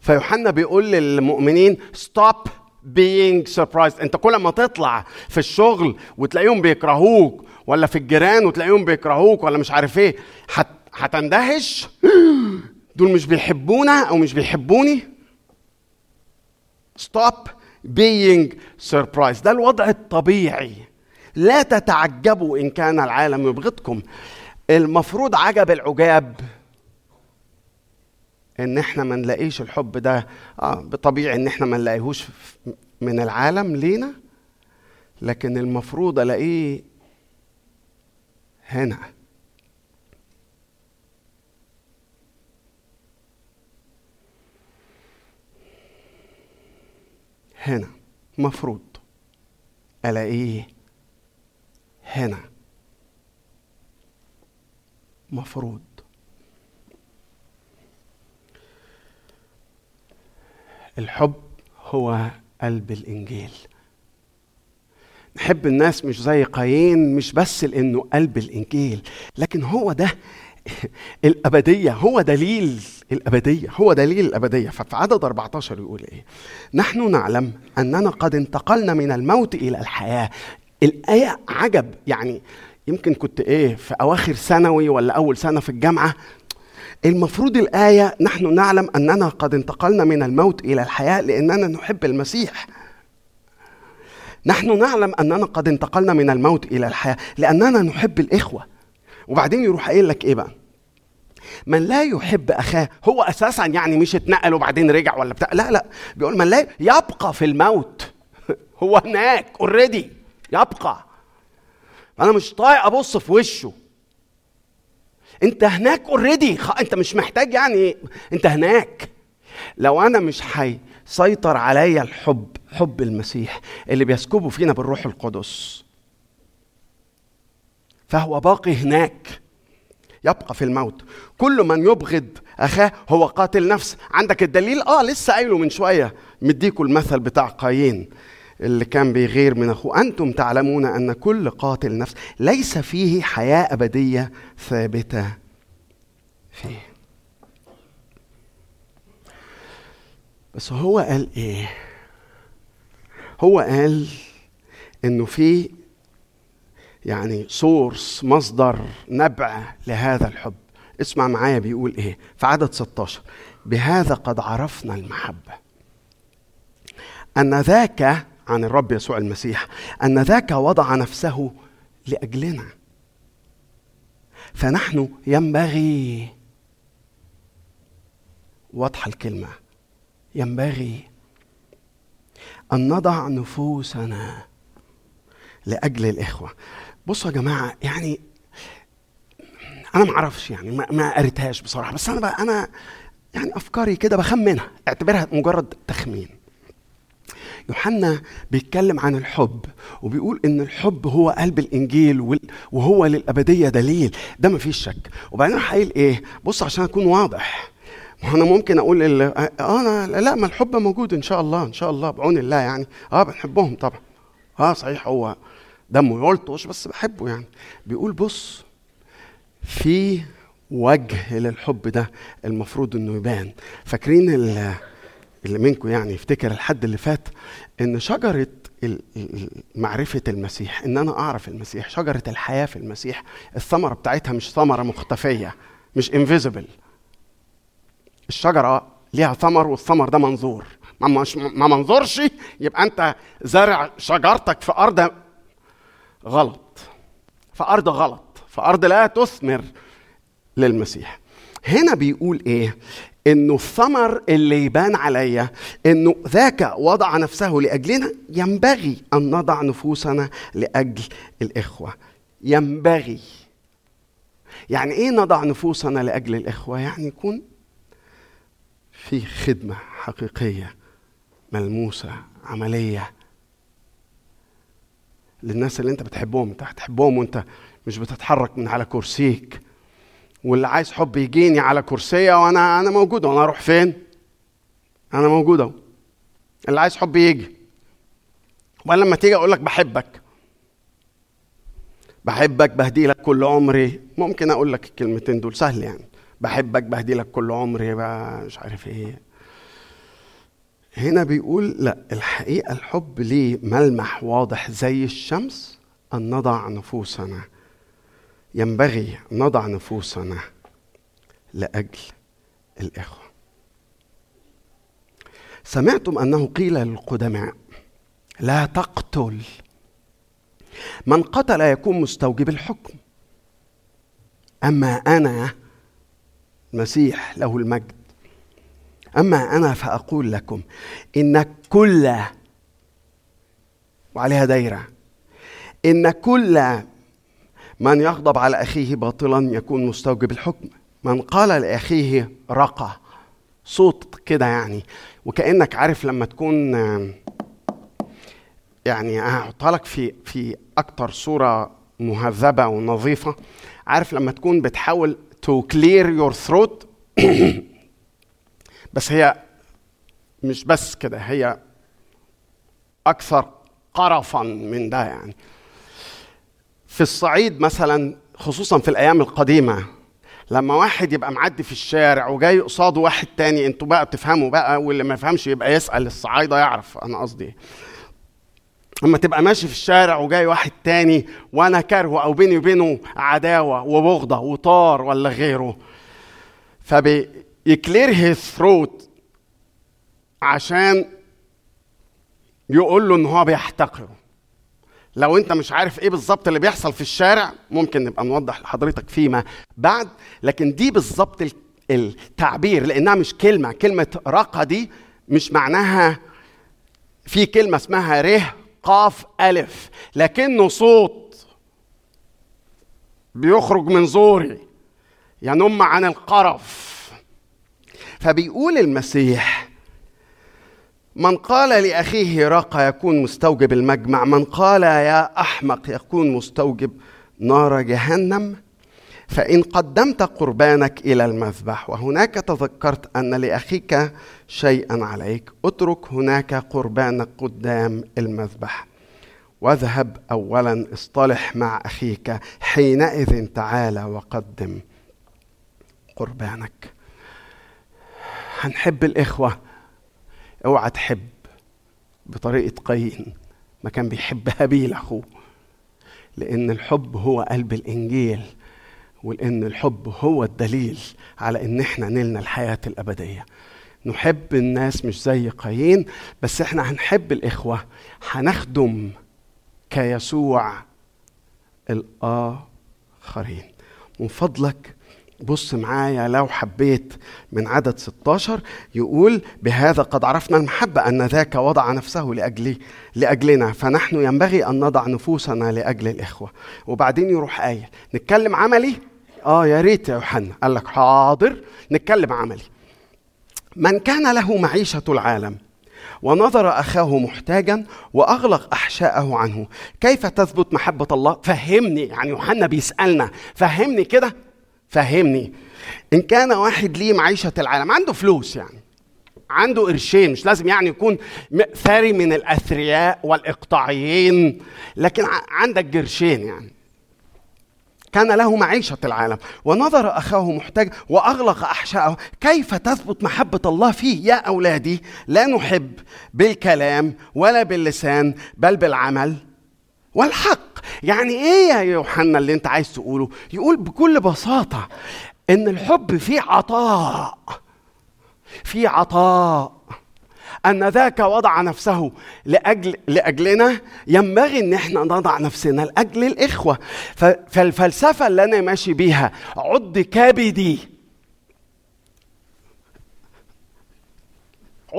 فيوحنا بيقول للمؤمنين stop being surprised. انت كل ما تطلع في الشغل وتلاقيهم بيكرهوك ولا في الجيران وتلاقيهم بيكرهوك ولا مش عارف إيه هت... هتندهش؟ دول مش بيحبونا أو مش بيحبوني؟ Stop being surprised. ده الوضع الطبيعي. لا تتعجبوا إن كان العالم يبغضكم. المفروض عجب العجاب إن إحنا ما نلاقيش الحب ده. آه بطبيعي إن إحنا ما نلاقيهوش من العالم لينا لكن المفروض ألاقيه هنا. هنا مفروض ألاقيه هنا. مفروض. الحب هو قلب الإنجيل. نحب الناس مش زي قايين مش بس لأنه قلب الإنجيل لكن هو ده الأبدية هو دليل الأبدية هو دليل الأبدية. ففي عدد 14 يقول إيه؟ نحن نعلم أننا قد انتقلنا من الموت إلى الحياة. الآية عجب يعني يمكن كنت إيه في أواخر ثانوي ولا أول سنة في الجامعة المفروض الآية نحن نعلم أننا قد انتقلنا من الموت إلى الحياة لأننا نحب المسيح. نحن نعلم أننا قد انتقلنا من الموت إلى الحياة لأننا نحب الإخوة. وبعدين يروح قايل لك إيه بقى؟ من لا يحب أخاه هو أساسا يعني مش اتنقل وبعدين رجع ولا بتاع؟ لا لا. بيقول من لا يبقى في الموت. هو هناك already يبقى. أنا مش طايق أبص في وشه. انت هناك already انت مش محتاج يعني انت هناك. لو أنا مش هيسيطر عليا الحب حب المسيح اللي بيسكبه فينا بالروح القدس. فهو باقي هناك. يبقى في الموت. كل من يبغض أخاه هو قاتل نفس. عندك الدليل؟ آه لسه قايله من شوية. مديكوا المثل بتاع قايين. اللي كان بيغير من أخوه. أنتم تعلمون أن كل قاتل نفس ليس فيه حياة أبدية ثابتة فيه. بس هو قال إيه؟ هو قال إنه في يعني سورس مصدر نبع لهذا الحب. اسمع معايا بيقول إيه؟ في عدد 16 بهذا قد عرفنا المحبة. أن ذاك عن الرب يسوع المسيح أن ذاك وضع نفسه لأجلنا. فنحن ينبغي واضحة الكلمة ينبغي أن نضع نفوسنا لأجل الإخوة. بصوا يا جماعة يعني أنا ما أعرفش يعني ما, قريتهاش بصراحة بس أنا بقى أنا يعني أفكاري كده بخمنها اعتبرها مجرد تخمين. يوحنا بيتكلم عن الحب وبيقول إن الحب هو قلب الإنجيل وهو للأبدية دليل ده مفيش شك. وبعدين راح قايل إيه؟ بص عشان أكون واضح. ما أنا ممكن أقول ال- آه أنا لا ما الحب موجود إن شاء الله إن شاء الله بعون الله يعني. آه بنحبهم طبعا. آه صحيح هو دمه يلطش بس بحبه يعني. بيقول بص في وجه للحب ده المفروض إنه يبان. فاكرين ال- اللي منكم يعني يفتكر الحد اللي فات إن شجرة معرفة المسيح إن أنا أعرف المسيح شجرة الحياة في المسيح الثمرة بتاعتها مش ثمرة مختفية مش انفيزبل الشجرة ليها ثمر والثمر ده منظور. ما منظورش يبقى أنت زارع شجرتك في أرض غلط. في أرض غلط. في أرض لا تثمر للمسيح. هنا بيقول إيه؟ إنه الثمر اللي يبان عليا إنه ذاك وضع نفسه لأجلنا ينبغي أن نضع نفوسنا لأجل الإخوة. ينبغي. يعني إيه نضع نفوسنا لأجل الإخوة؟ يعني يكون في خدمة حقيقية ملموسة عملية. للناس اللي أنت بتحبهم انت هتحبهم وأنت مش بتتحرك من على كرسيك. واللي عايز حب يجيني على كرسيه وأنا أنا موجود وأنا أروح فين؟ أنا موجود أهو. اللي عايز حب يجي. وبعدين لما تيجي أقول لك بحبك. بحبك بهدي لك كل عمري. ممكن أقول لك الكلمتين دول. سهل يعني. بحبك بهدي لك كل عمري بقى. مش عارف إيه. هنا بيقول لا الحقيقة الحب ليه ملمح واضح زي الشمس أن نضع نفوسنا. ينبغي نضع نفوسنا لأجل الإخوة. سمعتم أنه قيل للقدماء لا تقتل من قتل يكون مستوجب الحكم. أما أنا المسيح له المجد. أما أنا فأقول لكم إن كل وعليها دايرة إن كل من يغضب على أخيه باطلا يكون مستوجب الحكم. من قال لأخيه رقى. صوت كده يعني. وكأنك عارف لما تكون يعني هحطها لك في في أكتر صورة مهذبة ونظيفة. عارف لما تكون بتحاول to clear your throat بس هي مش بس كده هي أكثر قرفا من ده يعني. في الصعيد مثلا خصوصا في الأيام القديمة لما واحد يبقى معدي في الشارع وجاي قصاده واحد تاني أنتوا بقى تفهموا بقى واللي ما يفهمش يبقى يسأل الصعايدة يعرف أنا قصدي. لما تبقى ماشي في الشارع وجاي واحد تاني وأنا كارهه أو بيني وبينه عداوة وبغضة وطار ولا غيره فبيكلير هيز ثروت عشان يقول له إن هو بيحتقره لو انت مش عارف إيه بالظبط اللي بيحصل في الشارع ممكن نبقى نوضح لحضرتك فيما بعد. لكن دي بالظبط ال- التعبير لأنها مش كلمة. كلمة رقه دي مش معناها في كلمة اسمها ره قاف ألف. لكنه صوت بيخرج من زوري ينم عن القرف. فبيقول المسيح من قال لأخيه رقى يكون مستوجب المجمع من قال يا أحمق يكون مستوجب نار جهنم فإن قدمت قربانك إلى المذبح وهناك تذكرت أن لأخيك شيئا عليك اترك هناك قربانك قدام المذبح واذهب اولا اصطلح مع أخيك حينئذ تعال وقدم قربانك. هنحب الإخوة أوعى تحب بطريقة قايين ما كان بيحب هابيل أخوه لأن الحب هو قلب الإنجيل ولأن الحب هو الدليل على إن إحنا نلنا الحياة الأبدية. نحب الناس مش زي قايين بس إحنا هنحب الإخوة هنخدم كيسوع الآخرين. من فضلك بص معايا لو حبيت من عدد 16 يقول بهذا قد عرفنا المحبة أن ذاك وضع نفسه لأجلي لأجلنا فنحن ينبغي أن نضع نفوسنا لأجل الإخوة. وبعدين يروح قايل نتكلم عملي؟ آه يا ريت يا يوحنا. قال لك حاضر نتكلم عملي. من كان له معيشة العالم ونظر أخاه محتاجا وأغلق أحشاءه عنه كيف تثبت محبة الله؟ فهمني يعني يوحنا بيسألنا فهمني كده؟ فهمني. إن كان واحد ليه معيشة العالم عنده فلوس يعني عنده قرشين مش لازم يعني يكون ثري من الأثرياء والإقطاعيين لكن عندك قرشين يعني. كان له معيشة العالم ونظر أخاه محتاج وأغلق أحشاءه كيف تثبت محبة الله فيه يا أولادي؟ لا نحب بالكلام ولا باللسان بل بالعمل. والحق. يعني إيه يا يوحنا اللي أنت عايز تقوله؟ يقول بكل بساطة إن الحب فيه عطاء. في عطاء. أن ذاك وضع نفسه لأجل لأجلنا ينبغي إن إحنا نضع نفسنا لأجل الإخوة. ف- فالفلسفة اللي أنا ماشي بيها عد كبدي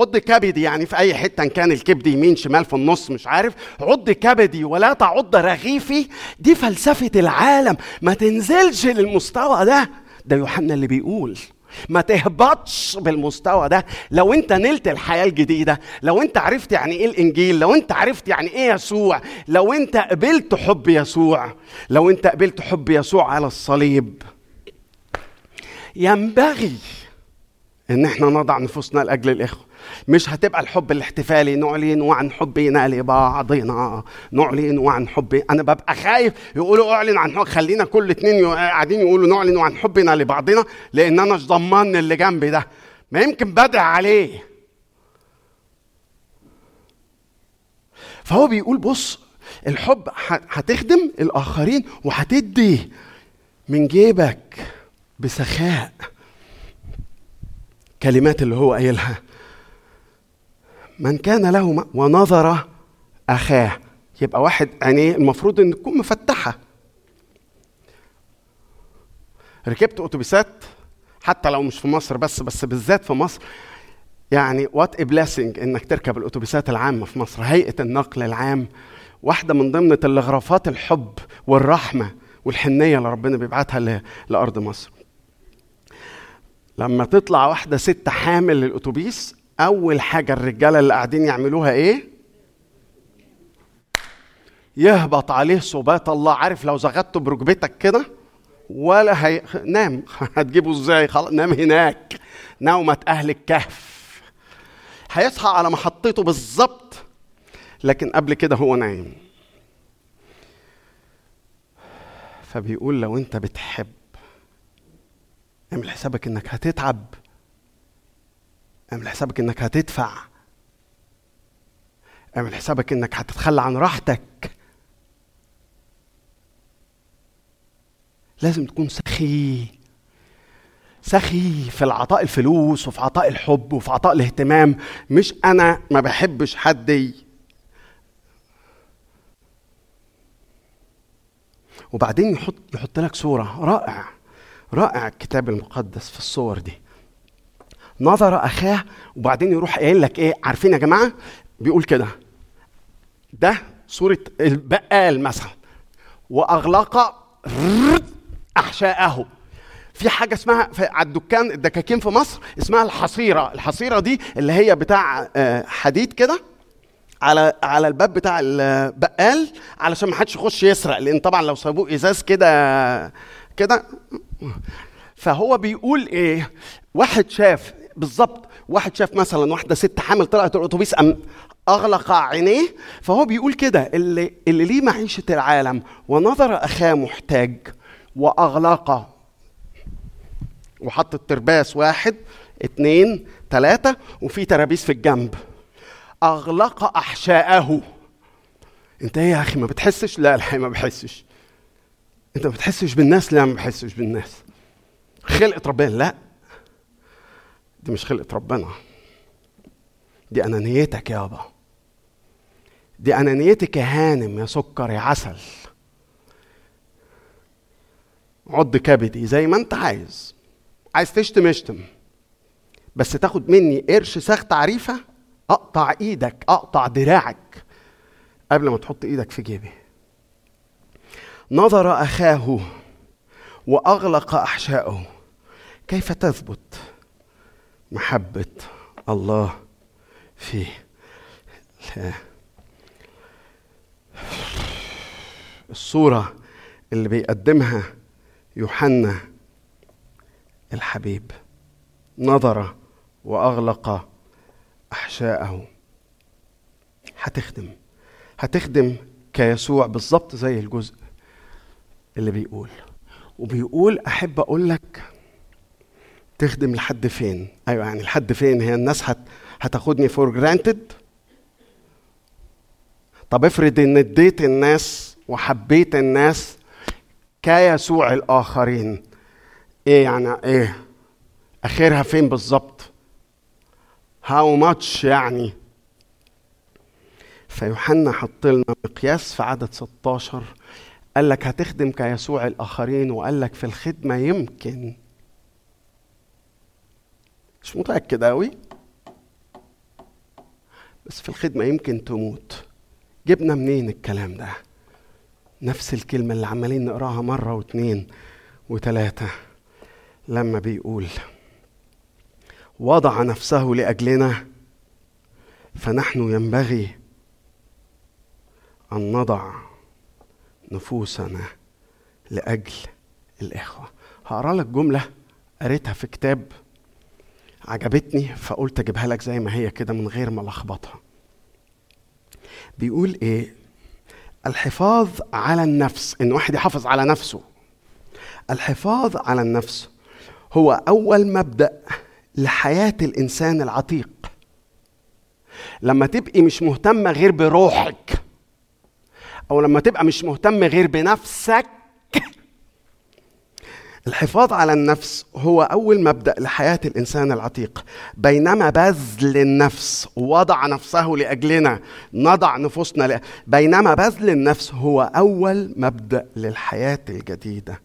عض كبدي يعني في أي حتة إن كان الكبد يمين شمال في النص مش عارف. عض كبدي ولا تعض رغيفي دي فلسفة العالم. ما تنزلش للمستوى ده. ده يوحنا اللي بيقول. ما تهبطش بالمستوى ده. لو أنت نلت الحياة الجديدة لو أنت عرفت يعني إيه الإنجيل لو أنت عرفت يعني إيه يسوع لو أنت قبلت حب يسوع لو أنت قبلت حب يسوع على الصليب. ينبغي إن إحنا نضع نفوسنا لأجل الإخوة. مش هتبقى الحب الاحتفالي نعلن عن حبنا لبعضنا نعلن عن حب أنا ببقى خايف يقولوا اعلن عن حب خلينا كل اتنين قاعدين يقولوا نعلن عن حبنا لبعضنا لأن أنا مش ضمان اللي جنبي ده. ما يمكن بدع عليه. فهو بيقول بص الحب هتخدم الآخرين وهتدي من جيبك بسخاء. كلمات اللي هو قايلها. من كان له ونظر أخاه. يبقى واحد عينيه المفروض إن تكون مفتحة. ركبت أتوبيسات حتى لو مش في مصر بس بس بالذات في مصر. يعني what blessing إنك تركب الأتوبيسات العامة في مصر. هيئة النقل العام واحدة من ضمن تلغرافات الحب والرحمة والحنية اللي ربنا بيبعتها لأرض مصر. لما تطلع واحدة ست حامل للأتوبيس أول حاجة الرجالة اللي قاعدين يعملوها إيه؟ يهبط عليه صبات الله. عارف لو زغدته بركبتك كده؟ ولا هي... نام. هتجيبه إزاي؟ خلاص نام هناك. نومة أهل الكهف. هيصحى على محطته بالظبط. لكن قبل كده هو نايم. فبيقول لو أنت بتحب اعمل حسابك إنك هتتعب. اعمل حسابك إنك هتدفع. اعمل حسابك إنك هتتخلى عن راحتك. لازم تكون سخي. سخي في العطاء الفلوس وفي عطاء الحب وفي عطاء الاهتمام. مش أنا ما بحبش حد. وبعدين يحط يحط لك صورة رائع رائع الكتاب المقدس في الصور دي. نظر أخاه وبعدين يروح قايل لك إيه عارفين يا جماعة؟ بيقول كده. ده صورة البقال مثلا. وأغلق أحشاءه. في حاجة اسمها في على الدكان الدكاكين في مصر اسمها الحصيرة. الحصيرة دي اللي هي بتاع آه، حديد كده على على الباب بتاع البقال علشان ما حدش يخش يسرق لأن طبعا لو سابوه إزاز كده كده. فهو بيقول إيه واحد شاف بالظبط واحد شاف مثلا واحدة ست حامل طلعت الأتوبيس أم أغلق عينيه فهو بيقول كده اللي اللي ليه معيشة العالم ونظر أخاه محتاج واغلق وحط الترباس واحد اتنين تلاتة وفي ترابيس في الجنب. أغلق أحشاءه. أنت إيه يا أخي ما بتحسش؟ لا الحقيقة ما بحسش. أنت ما بتحسش بالناس؟ لا ما بحسش بالناس. خلقة ربنا؟ لا. دي مش خلقة ربنا. دي أنانيتك يابا دي أنانيتك يا هانم يا سكر يا عسل. عض كبدي زي ما أنت عايز. عايز تشتم اشتم. بس تاخد مني قرش ساغ تعريفه أقطع إيدك أقطع دراعك قبل ما تحط إيدك في جيبي. نظر أخاه وأغلق احشاءه كيف تثبت؟ محبة الله فيه. لا. الصورة اللي بيقدمها يوحنا الحبيب نظر وأغلق أحشاءه. هتخدم هتخدم كيسوع بالظبط زي الجزء اللي بيقول. وبيقول أحب أقول لك تخدم لحد فين؟ أيوه يعني لحد فين هي الناس هت هتاخدني for granted طب افرض إن اديت الناس وحبيت الناس كيسوع الآخرين إيه يعني إيه؟ أخرها فين بالظبط؟ how much يعني؟ فيوحنا حط لنا مقياس في عدد 16 قال لك هتخدم كيسوع الآخرين وقال لك في الخدمة يمكن مش متأكد قوي بس في الخدمة يمكن تموت. جبنا منين الكلام ده؟ نفس الكلمة اللي عمالين نقراها مرة واتنين وتلاتة. لما بيقول وضع نفسه لأجلنا فنحن ينبغي أن نضع نفوسنا لأجل الإخوة. هقرأ لك جملة قريتها في كتاب عجبتني فقلت أجيبها لك زي ما هي كده من غير ما ألخبطها. بيقول إيه؟ الحفاظ على النفس إن واحد يحافظ على نفسه. الحفاظ على النفس هو أول مبدأ لحياة الإنسان العتيق. لما تبقي مش مهتمة غير بروحك أو لما تبقى مش مهتم غير بنفسك الحفاظ على النفس هو أول مبدأ لحياة الإنسان العتيق. بينما بذل النفس وضع نفسه لأجلنا نضع نفوسنا ل... بينما بذل النفس هو أول مبدأ للحياة الجديدة.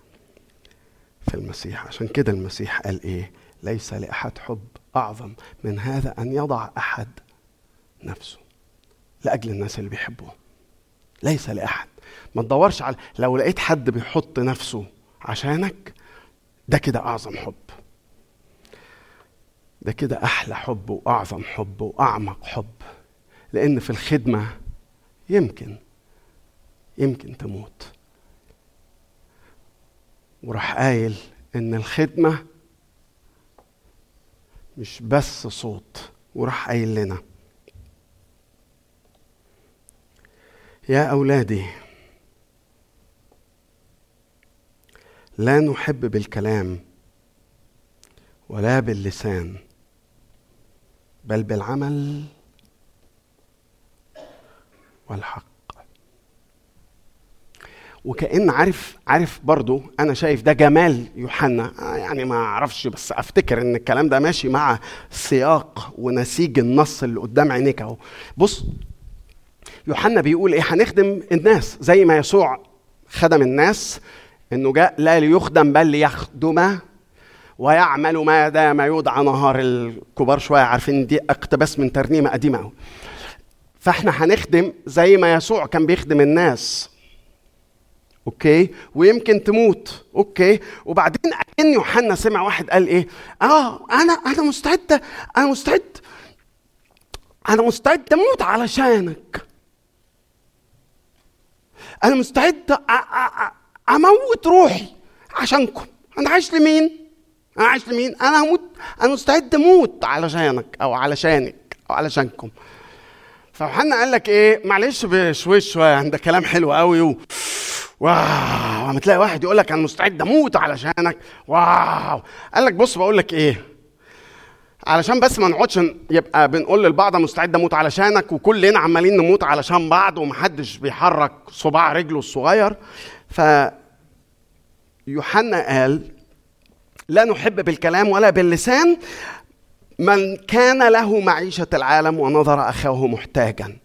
في المسيح عشان كده المسيح قال إيه؟ ليس لأحد حب أعظم من هذا أن يضع أحد نفسه لأجل الناس اللي بيحبوه. ليس لأحد. ما تدورش على لو لقيت حد بيحط نفسه عشانك ده كده أعظم حب. ده كده أحلى حب وأعظم حب وأعمق حب. لأن في الخدمة يمكن يمكن تموت. وراح قايل إن الخدمة مش بس صوت وراح قايل لنا يا أولادي لا نحب بالكلام ولا باللسان بل بالعمل والحق. وكأن عارف عارف برضو أنا شايف ده جمال يوحنا. آه يعني ما أعرفش بس أفتكر إن الكلام ده ماشي مع سياق ونسيج النص اللي قدام عينيك أهو. بص يوحنا بيقول إيه؟ هنخدم الناس زي ما يسوع خدم الناس إنه جاء لا ليخدم بل ليخدم ويعمل ما دام يدعى نهار الكبار شوية عارفين دي اقتباس من ترنيمة قديمة فإحنا هنخدم زي ما يسوع كان بيخدم الناس. أوكي؟ ويمكن تموت. أوكي؟ وبعدين ان يوحنا سمع واحد قال إيه؟ آه أنا أنا مستعد أنا مستعد. أنا مستعد أموت علشانك. أنا مستعد أ- أ- أ- أموت روحي عشانكم. أنا عايش لمين؟ أنا عايش لمين؟ أنا هموت. أنا مستعد أموت علشانك أو علشانك أو علشانكم. فيوحنا قال لك إيه؟ معلش بشويش شوية ده كلام حلو قوي و... واو. لما تلاقي واحد يقول لك أنا مستعد أموت علشانك. واو. قال لك بص بقول لك إيه؟ علشان بس ما نقعدش يبقى بنقول للبعض مستعد أموت علشانك وكلنا عمالين نموت علشان بعض ومحدش بيحرك صباع رجله الصغير. ف يوحنا قال لا نحب بالكلام ولا باللسان من كان له معيشة العالم ونظر أخاه محتاجا.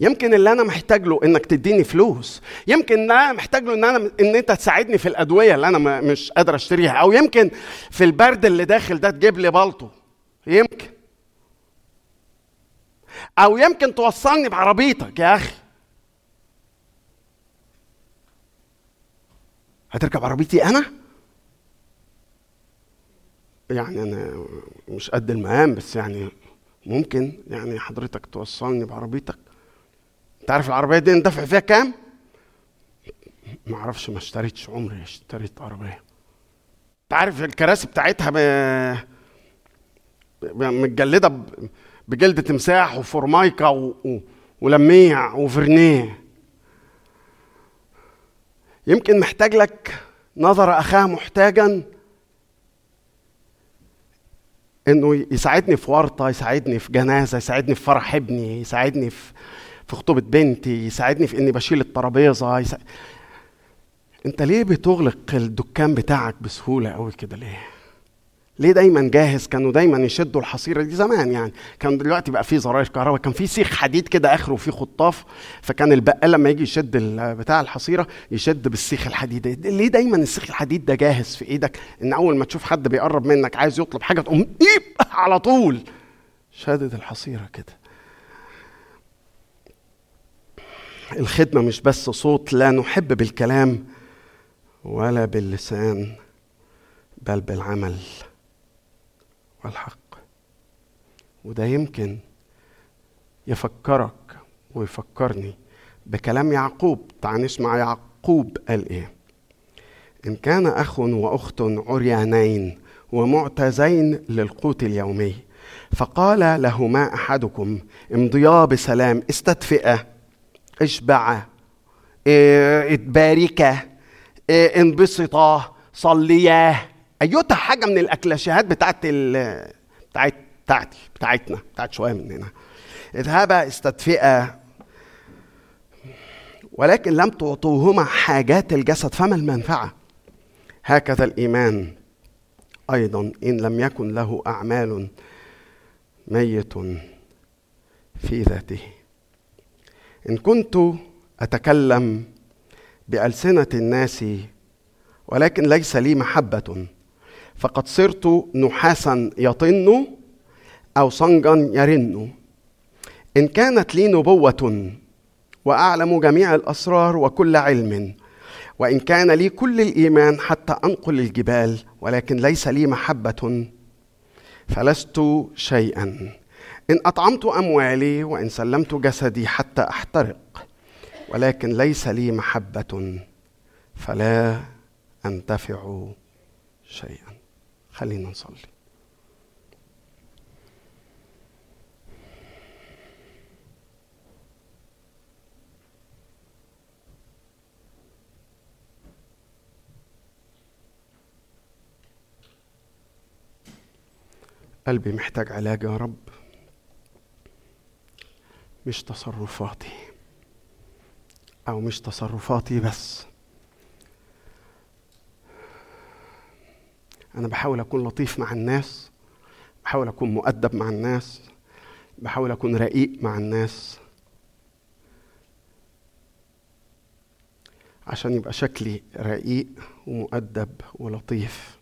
يمكن اللي أنا محتاج له إنك تديني فلوس يمكن اللي أنا محتاج له إن أنا إن أنت تساعدني في الأدوية اللي أنا مش قادر أشتريها أو يمكن في البرد اللي داخل ده تجيب لي بلطو يمكن. أو يمكن توصلني بعربيتك يا أخي. هتركب عربيتي أنا؟ يعني أنا مش قد المقام بس يعني ممكن يعني حضرتك توصلني بعربيتك. أنت عارف العربية دي ندفع فيها كام؟ ما أعرفش ما اشتريتش عمري اشتريت عربية. أنت عارف الكراسي بتاعتها ب... متجلدة ب... بجلد تمساح وفورمايكا و... و... ولميع وفرنيه. يمكن محتاج لك نظر أخاه محتاجا إنه يساعدني في ورطة يساعدني في جنازة يساعدني في فرح ابني يساعدني في في خطوبة بنتي يساعدني في إني بشيل الترابيزة يسا... أنت ليه بتغلق الدكان بتاعك بسهولة قوي كده ليه؟ ليه دايما جاهز؟ كانوا دايما يشدوا الحصيرة دي زمان يعني. كان دلوقتي بقى في زراير كهرباء. كان في سيخ حديد كده آخره فيه خطاف. فكان البقال لما يجي يشد بتاع الحصيرة يشد بالسيخ الحديد. ليه دايما السيخ الحديد ده جاهز في إيدك؟ إن أول ما تشوف حد بيقرب منك عايز يطلب حاجة تقوم ايب على طول. شادد الحصيرة كده. الخدمة مش بس صوت لا نحب بالكلام ولا باللسان بل بالعمل. والحق. وده يمكن يفكرك ويفكرني بكلام يعقوب تعال نسمع يعقوب قال إيه. إن كان أخ وأخت عريانين ومعتزين للقوت اليومي فقال لهما أحدكم امضيا بسلام استدفئا اشبعا إيه، اتباركا إيه، انبسطا صليا ايوتا حاجة من الأكلاشيهات بتاعت ال بتاعت بتاعتي بتاعتنا بتاعت شوية مننا اذهبا استدفئا ولكن لم تعطوهما حاجات الجسد فما المنفعة؟ هكذا الإيمان. أيضا إن لم يكن له أعمال ميت في ذاته. إن كنت أتكلم بألسنة الناس ولكن ليس لي محبة فقد صرت نحاسا يطن أو صنجا يرن. إن كانت لي نبوة وأعلم جميع الأسرار وكل علم وإن كان لي كل الإيمان حتى أنقل الجبال ولكن ليس لي محبة فلست شيئا. إن أطعمت أموالي وإن سلمت جسدي حتى أحترق ولكن ليس لي محبة فلا أنتفع شيئا. خلينا نصلي. قلبي محتاج علاج يا رب. مش تصرفاتي. أو مش تصرفاتي بس. أنا بحاول أكون لطيف مع الناس بحاول أكون مؤدب مع الناس بحاول أكون رقيق مع الناس. عشان يبقى شكلي رقيق ومؤدب ولطيف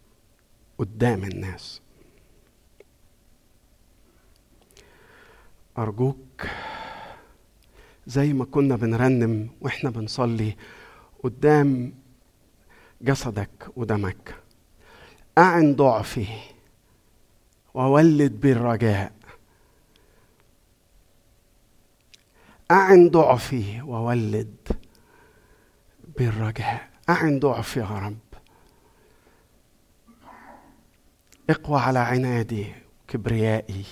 قدام الناس. أرجوك زي ما كنا بنرنم وإحنا بنصلي قدام جسدك ودمك أعن ضعفي وولد بالرجاء. أعن ضعفي وولد بالرجاء. أعن ضعفي يا رب. اقوى على عنادي وكبريائي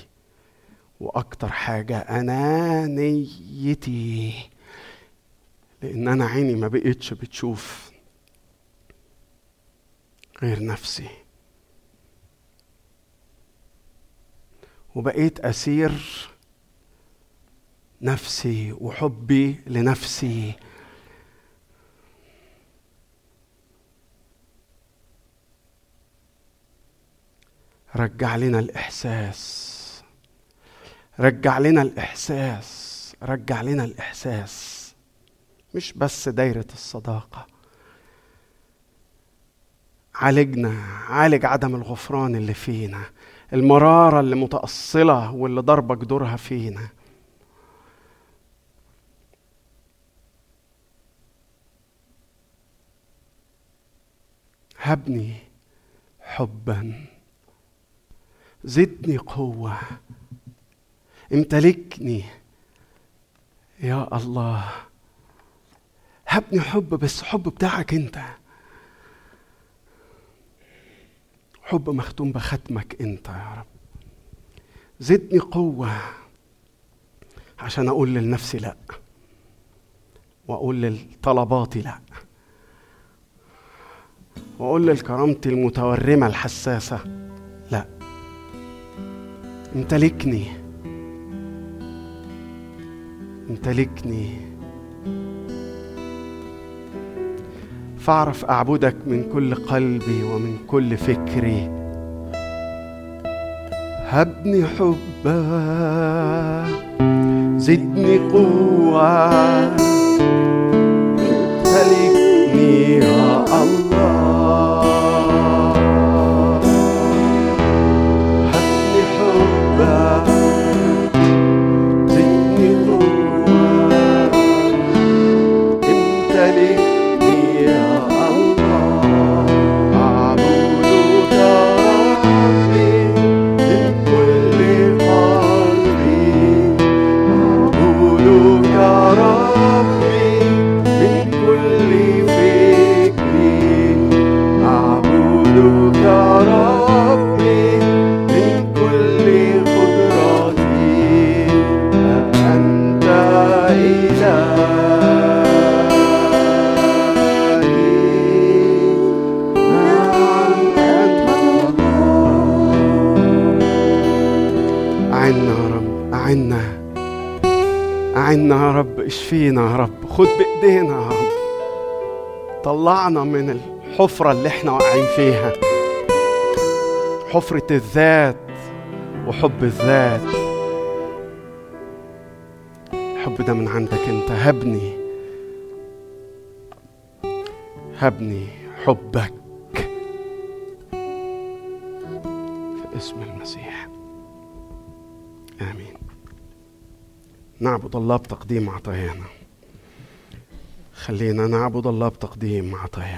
وأكتر حاجة انانيتي لأن أنا عيني ما بقتش بتشوف غير نفسي. وبقيت أسير نفسي وحبي لنفسي. رجع لنا الإحساس. رجع لنا الإحساس. رجع لنا الإحساس. مش بس دايرة الصداقة. عالجنا. عالج عدم الغفران اللي فينا. المرارة اللي متأصلة واللي ضربه جدورها فينا. هبني حبا. زدني قوة. امتلكني. يا الله. هبني حب بس حب بتاعك انت. حب مختوم بختمك انت يا رب. زدني قوة عشان أقول لنفسي لا وأقول لطلباتي لا وأقول لكرامتي المتورمة الحساسة لا. امتلكني امتلكني فاعرف أعبدك من كل قلبي ومن كل فكري. هبني حبك زدني قوة. امتلكني يا الله. الحفرة اللي إحنا واقعين فيها. حفرة الذات وحب الذات. الحب ده من عندك انت. هبني. هبني حبك اسم المسيح. آمين. نعبد الله بتقديم عطايانا. خلينا نعبد الله بتقديم عطايانا.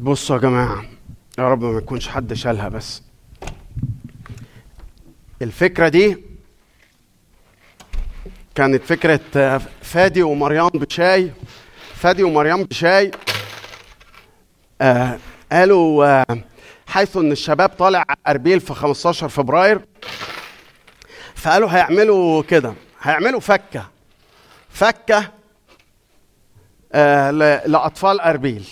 بصوا يا جماعة يا رب ما يكونش حد شالها بس. الفكرة دي كانت فكرة آه، فادي ومريم بشاي. فادي ومريم بشاي آه قالوا آه حيث إن الشباب طالع أربيل في 15 فبراير فقالوا هيعملوا كده هيعملوا فكة فكة آه ل- لأطفال أربيل.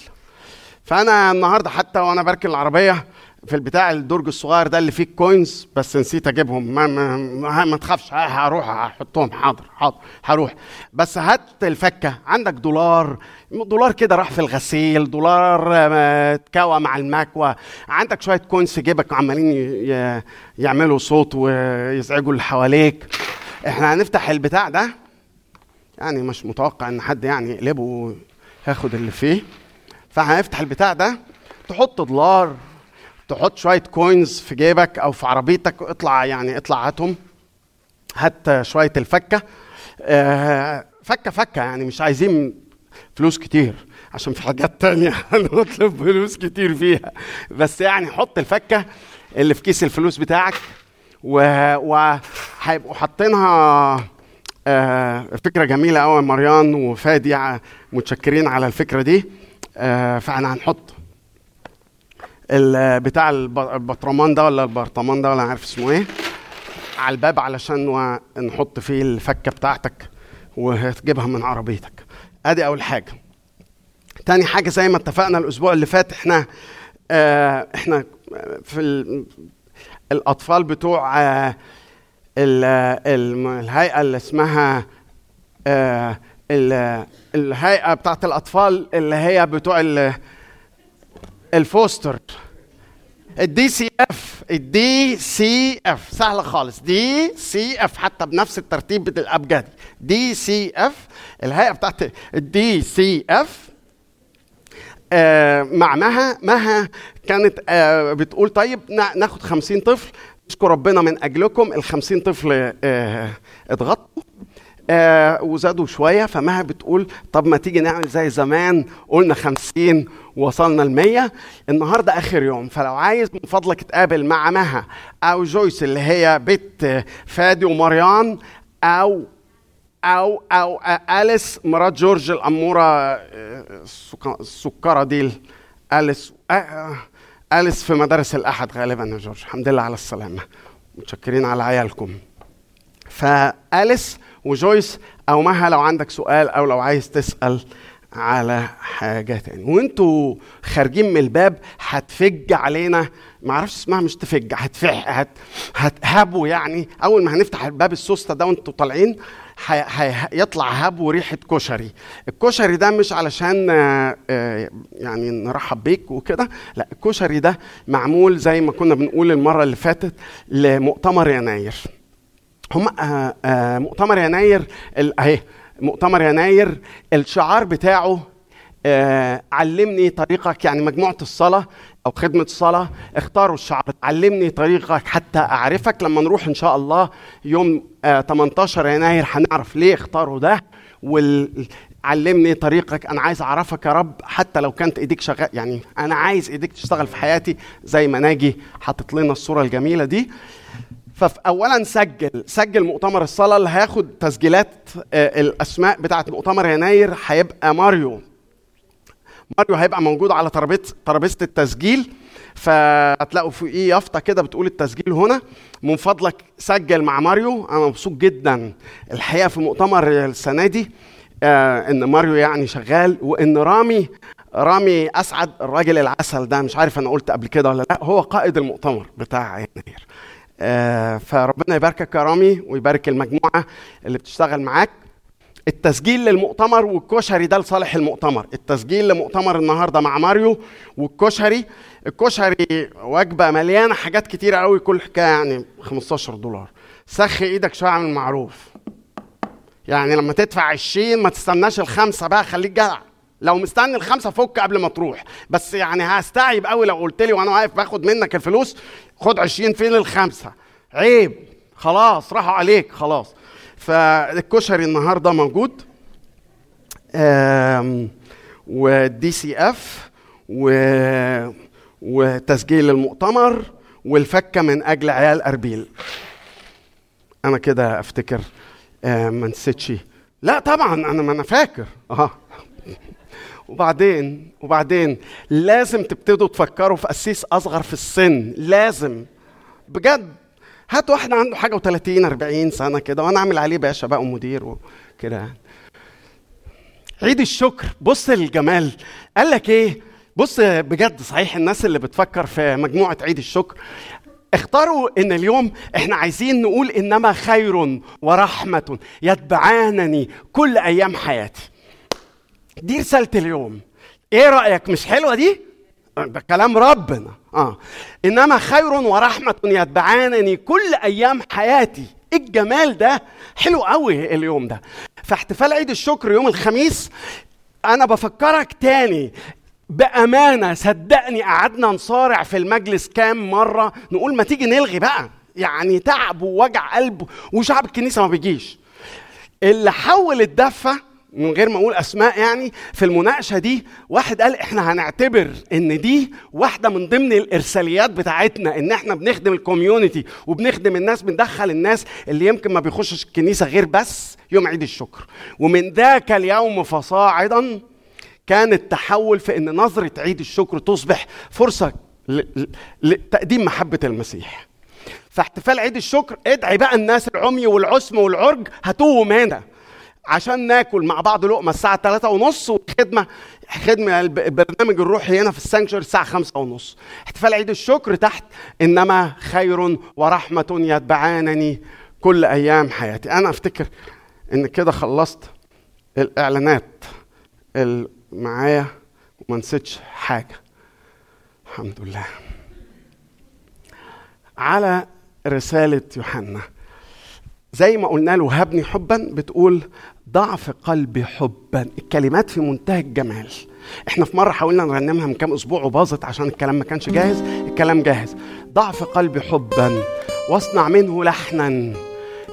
فأنا النهارده حتى وأنا بركن العربية في البتاع الدرج الصغير ده اللي فيه coins بس نسيت أجيبهم. ما ما, ما, ما تخافش. هروح هحطهم. حاضر حاضر هروح. بس هات الفكة. عندك دولار. دولار كده راح في الغسيل. دولار آه، اتكوى مع المكوى. عندك شوية coins في جيبك عمالين يعملوا صوت ويزعجوا اللي حواليك. إحنا هنفتح البتاع ده. يعني مش متوقع إن حد يعني يقلبه وياخد اللي فيه. فهنفتح البتاع ده تحط دولار تحط شوية كوينز في جيبك أو في عربيتك اطلع يعني اطلع هاتهم. هات شوية الفكة. آه، فكة فكة يعني مش عايزين فلوس كتير عشان في حاجات تانية هنطلب فلوس كتير فيها. بس يعني حط الفكة اللي في كيس الفلوس بتاعك. وهيبقوا حاطينها آه، فكرة جميلة قوي مريان وفادي ع- متشكرين على الفكرة دي. آه، فاحنا هنحط بتاع الب- البطرمان ده ولا البرطمان ده ولا عارف اسمه إيه على الباب علشان نحط فيه الفكة بتاعتك وهتجيبها من عربيتك. ادي اول حاجة. تاني حاجة زي ما اتفقنا الأسبوع اللي فات إحنا آه إحنا في ال- الاطفال بتوع آه ال- الهيئة اللي اسمها آه ال- الهيئة بتاعت الأطفال اللي هي بتوع ال- ال foster. ال DCF ال DCF سهلة خالص. DCF حتى بنفس الترتيب الأبجدي. DCF الهيئة بتاعت ال DCF آه، مع مها مها كانت آه، بتقول طيب نا- ناخد خمسين طفل. نشكر ربنا من أجلكم ال 50 طفل آه، اتغطوا. آه وزادوا شوية فمها بتقول طب ما تيجي نعمل زي زمان قلنا 50 وصلنا ل 100 النهارده آخر يوم فلو عايز من فضلك تقابل مع مها أو جويس اللي هي بنت فادي ومريان أو أو أو أليس مرات جورج الأمورة آه، السك- السكره دي أليس آه، آه، أليس في مدارس الأحد غالبا يا جورج. الحمد لله على السلامة. متشكرين على عيالكم. فأليس وجويس أو مها لو عندك سؤال أو لو عايز تسأل على حاجة تاني وأنتوا خارجين من الباب هتفج علينا. ما أعرفش اسمها مش تفج هتفح هت هتهبوا يعني. أول ما هنفتح الباب السوسته ده وأنتوا طالعين هي- هي- يطلع هب وريحة كشري. الكشري ده مش علشان آه، يعني نرحب بيك وكده. لا الكشري ده معمول زي ما كنا بنقول المرة اللي فاتت لمؤتمر يناير. هم آه آه مؤتمر يناير أهي مؤتمر يناير الشعار بتاعه آه علمني طريقك يعني مجموعة الصلاة أو خدمة الصلاة اختاروا الشعار علمني طريقك حتى أعرفك لما نروح إن شاء الله يوم آه 18 يناير هنعرف ليه اختاروا ده علمني طريقك أنا عايز أعرفك يا رب حتى لو كانت إيديك شغال يعني أنا عايز إيديك تشتغل في حياتي زي ما ناجي حاطط لنا الصورة الجميلة دي. فاولا سجل سجل مؤتمر الصلاة اللي هياخد تسجيلات آه، الأسماء بتاعة مؤتمر يناير هيبقى ماريو. ماريو هيبقى موجود على ترابيزة التسجيل. فهتلاقوا في إيه يافطة كده بتقول التسجيل هنا. من فضلك سجل مع ماريو. أنا مبسوط جدا الحقيقة في مؤتمر السنة دي آه إن ماريو يعني شغال وإن رامي رامي أسعد الراجل العسل ده. مش عارف أنا قلت قبل كده ولا لأ. هو قائد المؤتمر بتاع يناير. فربنا يباركك يا رامي ويبارك المجموعة اللي بتشتغل معاك. التسجيل للمؤتمر والكشري ده لصالح المؤتمر. التسجيل لمؤتمر النهارده مع ماريو والكشري. الكشري وجبة مليانة حاجات كتيرة قوي كل حكايه يعني 15 دولار. سخي إيدك شوية اعمل معروف يعني لما تدفع 20 ما تستناش الخمسة بقى خليك جدع. لو مستني الخمسة فك قبل ما تروح. بس يعني هستعيب قوي لو قلت لي وأنا واقف باخد منك الفلوس. خد 20 فين الخمسة. عيب. خلاص راحوا عليك خلاص. فالكشري النهارده موجود. وال DCF و وتسجيل المؤتمر والفكة من أجل عيال أربيل. أنا كده أفتكر آه، ما نسيتش. لا طبعا أنا ما أنا فاكر. آه وبعدين وبعدين لازم تبتدوا تفكروا في قسيس أصغر في السن لازم. بجد. هات واحد عنده حاجة و30 40 سنة كده وأنا أعمل عليه باشا بقى ومدير وكده. يعني عيد الشكر. بص للجمال قال لك إيه؟ بص بجد صحيح الناس اللي بتفكر في مجموعة عيد الشكر اختاروا إن اليوم إحنا عايزين نقول إنما خير ورحمة يتبعانني كل أيام حياتي. دي رسالة اليوم. إيه رأيك؟ مش حلوة دي؟ ده كلام ربنا. آه. إنما خير ورحمة يتبعانني كل أيام حياتي. إيه الجمال ده؟ حلو قوي اليوم ده. فاحتفال عيد الشكر يوم الخميس. أنا بفكرك تاني. بأمانة صدقني قعدنا نصارع في المجلس كام مرة. نقول ما تيجي نلغي بقى. يعني تعب ووجع قلب وشعب الكنيسة ما بيجيش. اللي حول الدفة من غير ما أقول أسماء يعني في المناقشة دي واحد قال إحنا هنعتبر إن دي واحدة من ضمن الإرساليات بتاعتنا إن إحنا بنخدم الكوميونتي وبنخدم الناس بندخل الناس اللي يمكن ما بيخشش الكنيسة غير بس يوم عيد الشكر. ومن ذاك اليوم فصاعدا كان التحول في إن نظرة عيد الشكر تصبح فرصة لتقديم محبة المسيح. فاحتفال عيد الشكر ادعي بقى الناس العمي والعسم والعرج هاتوهم هنا. عشان ناكل مع بعض لقمة الساعة 3 ونص والخدمه خدمة الب- البرنامج الروحي هنا في السانكشر الساعة 5 ونص. احتفال عيد الشكر تحت إنما خير ورحمة يتبعانني كل أيام حياتي. أنا أفتكر إن كده خلصت الإعلانات اللي معايا وما نسيتش حاجة. الحمد لله. على رسالة يوحنا زي ما قلنا له هبني حبا بتقول ضعف قلبي حبا. الكلمات في منتهى الجمال. إحنا في مرة حاولنا نرنمها من كام أسبوع وباظت عشان الكلام ما كانش جاهز. الكلام جاهز. ضعف قلبي حبا. واصنع منه لحنا.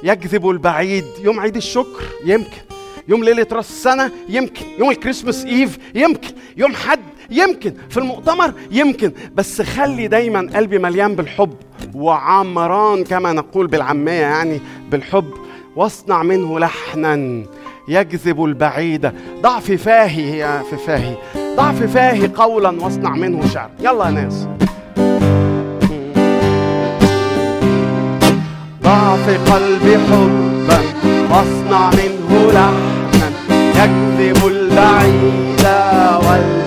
يجذب البعيد. يوم عيد الشكر. يمكن. يوم ليلة راس السنة. يمكن. يوم الكريسماس إيف. يمكن. يوم حد. يمكن. في المؤتمر. يمكن. بس خلي دايما قلبي مليان بالحب. وعمران كما نقول بالعامية يعني بالحب. واصنع منه لحنا. يجذب البعيد. ضع في فاهي هي في فاهي. ضع في فاهي قولا واصنع منه شعر. يلا يا ناس. ضع في قلبي حبا واصنع منه لحنا. يجذب البعيد والقريب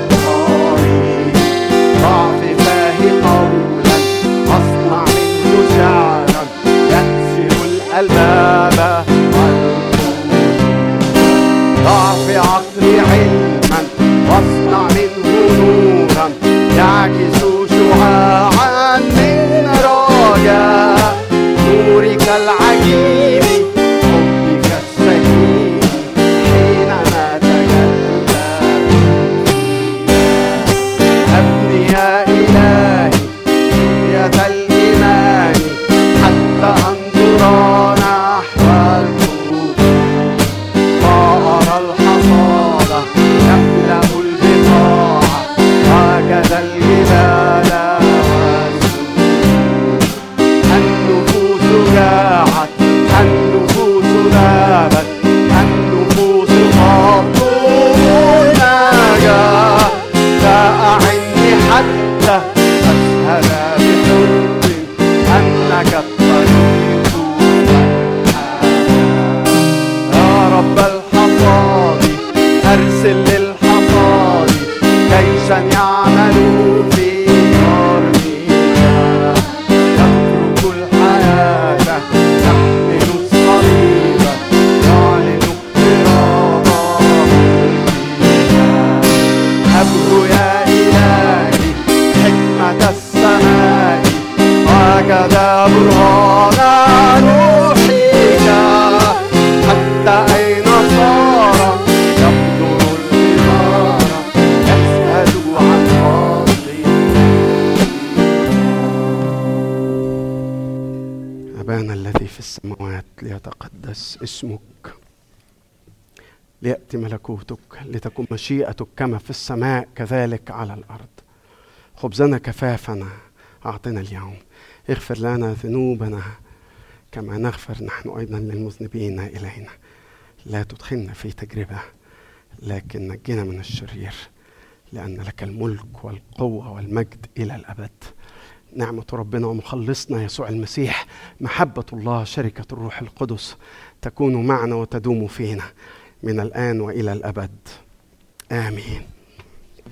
حتى أين صار عن أبانا الذي في السماوات ليتقدس اسمك ليأتي ملكوتك لتكن مشيئتك كما في السماء كذلك على الأرض. خبزنا كفافنا أعطنا اليوم. اغفر لنا ذنوبنا كما نغفر نحن أيضا للمذنبين إلينا. لا تدخلنا في تجربة لكن نجنا من الشرير لأن لك الملك والقوة والمجد إلى الأبد. نعمة ربنا ومخلصنا يسوع المسيح محبة الله شركة الروح القدس تكون معنا وتدوم فينا من الآن وإلى الأبد. آمين.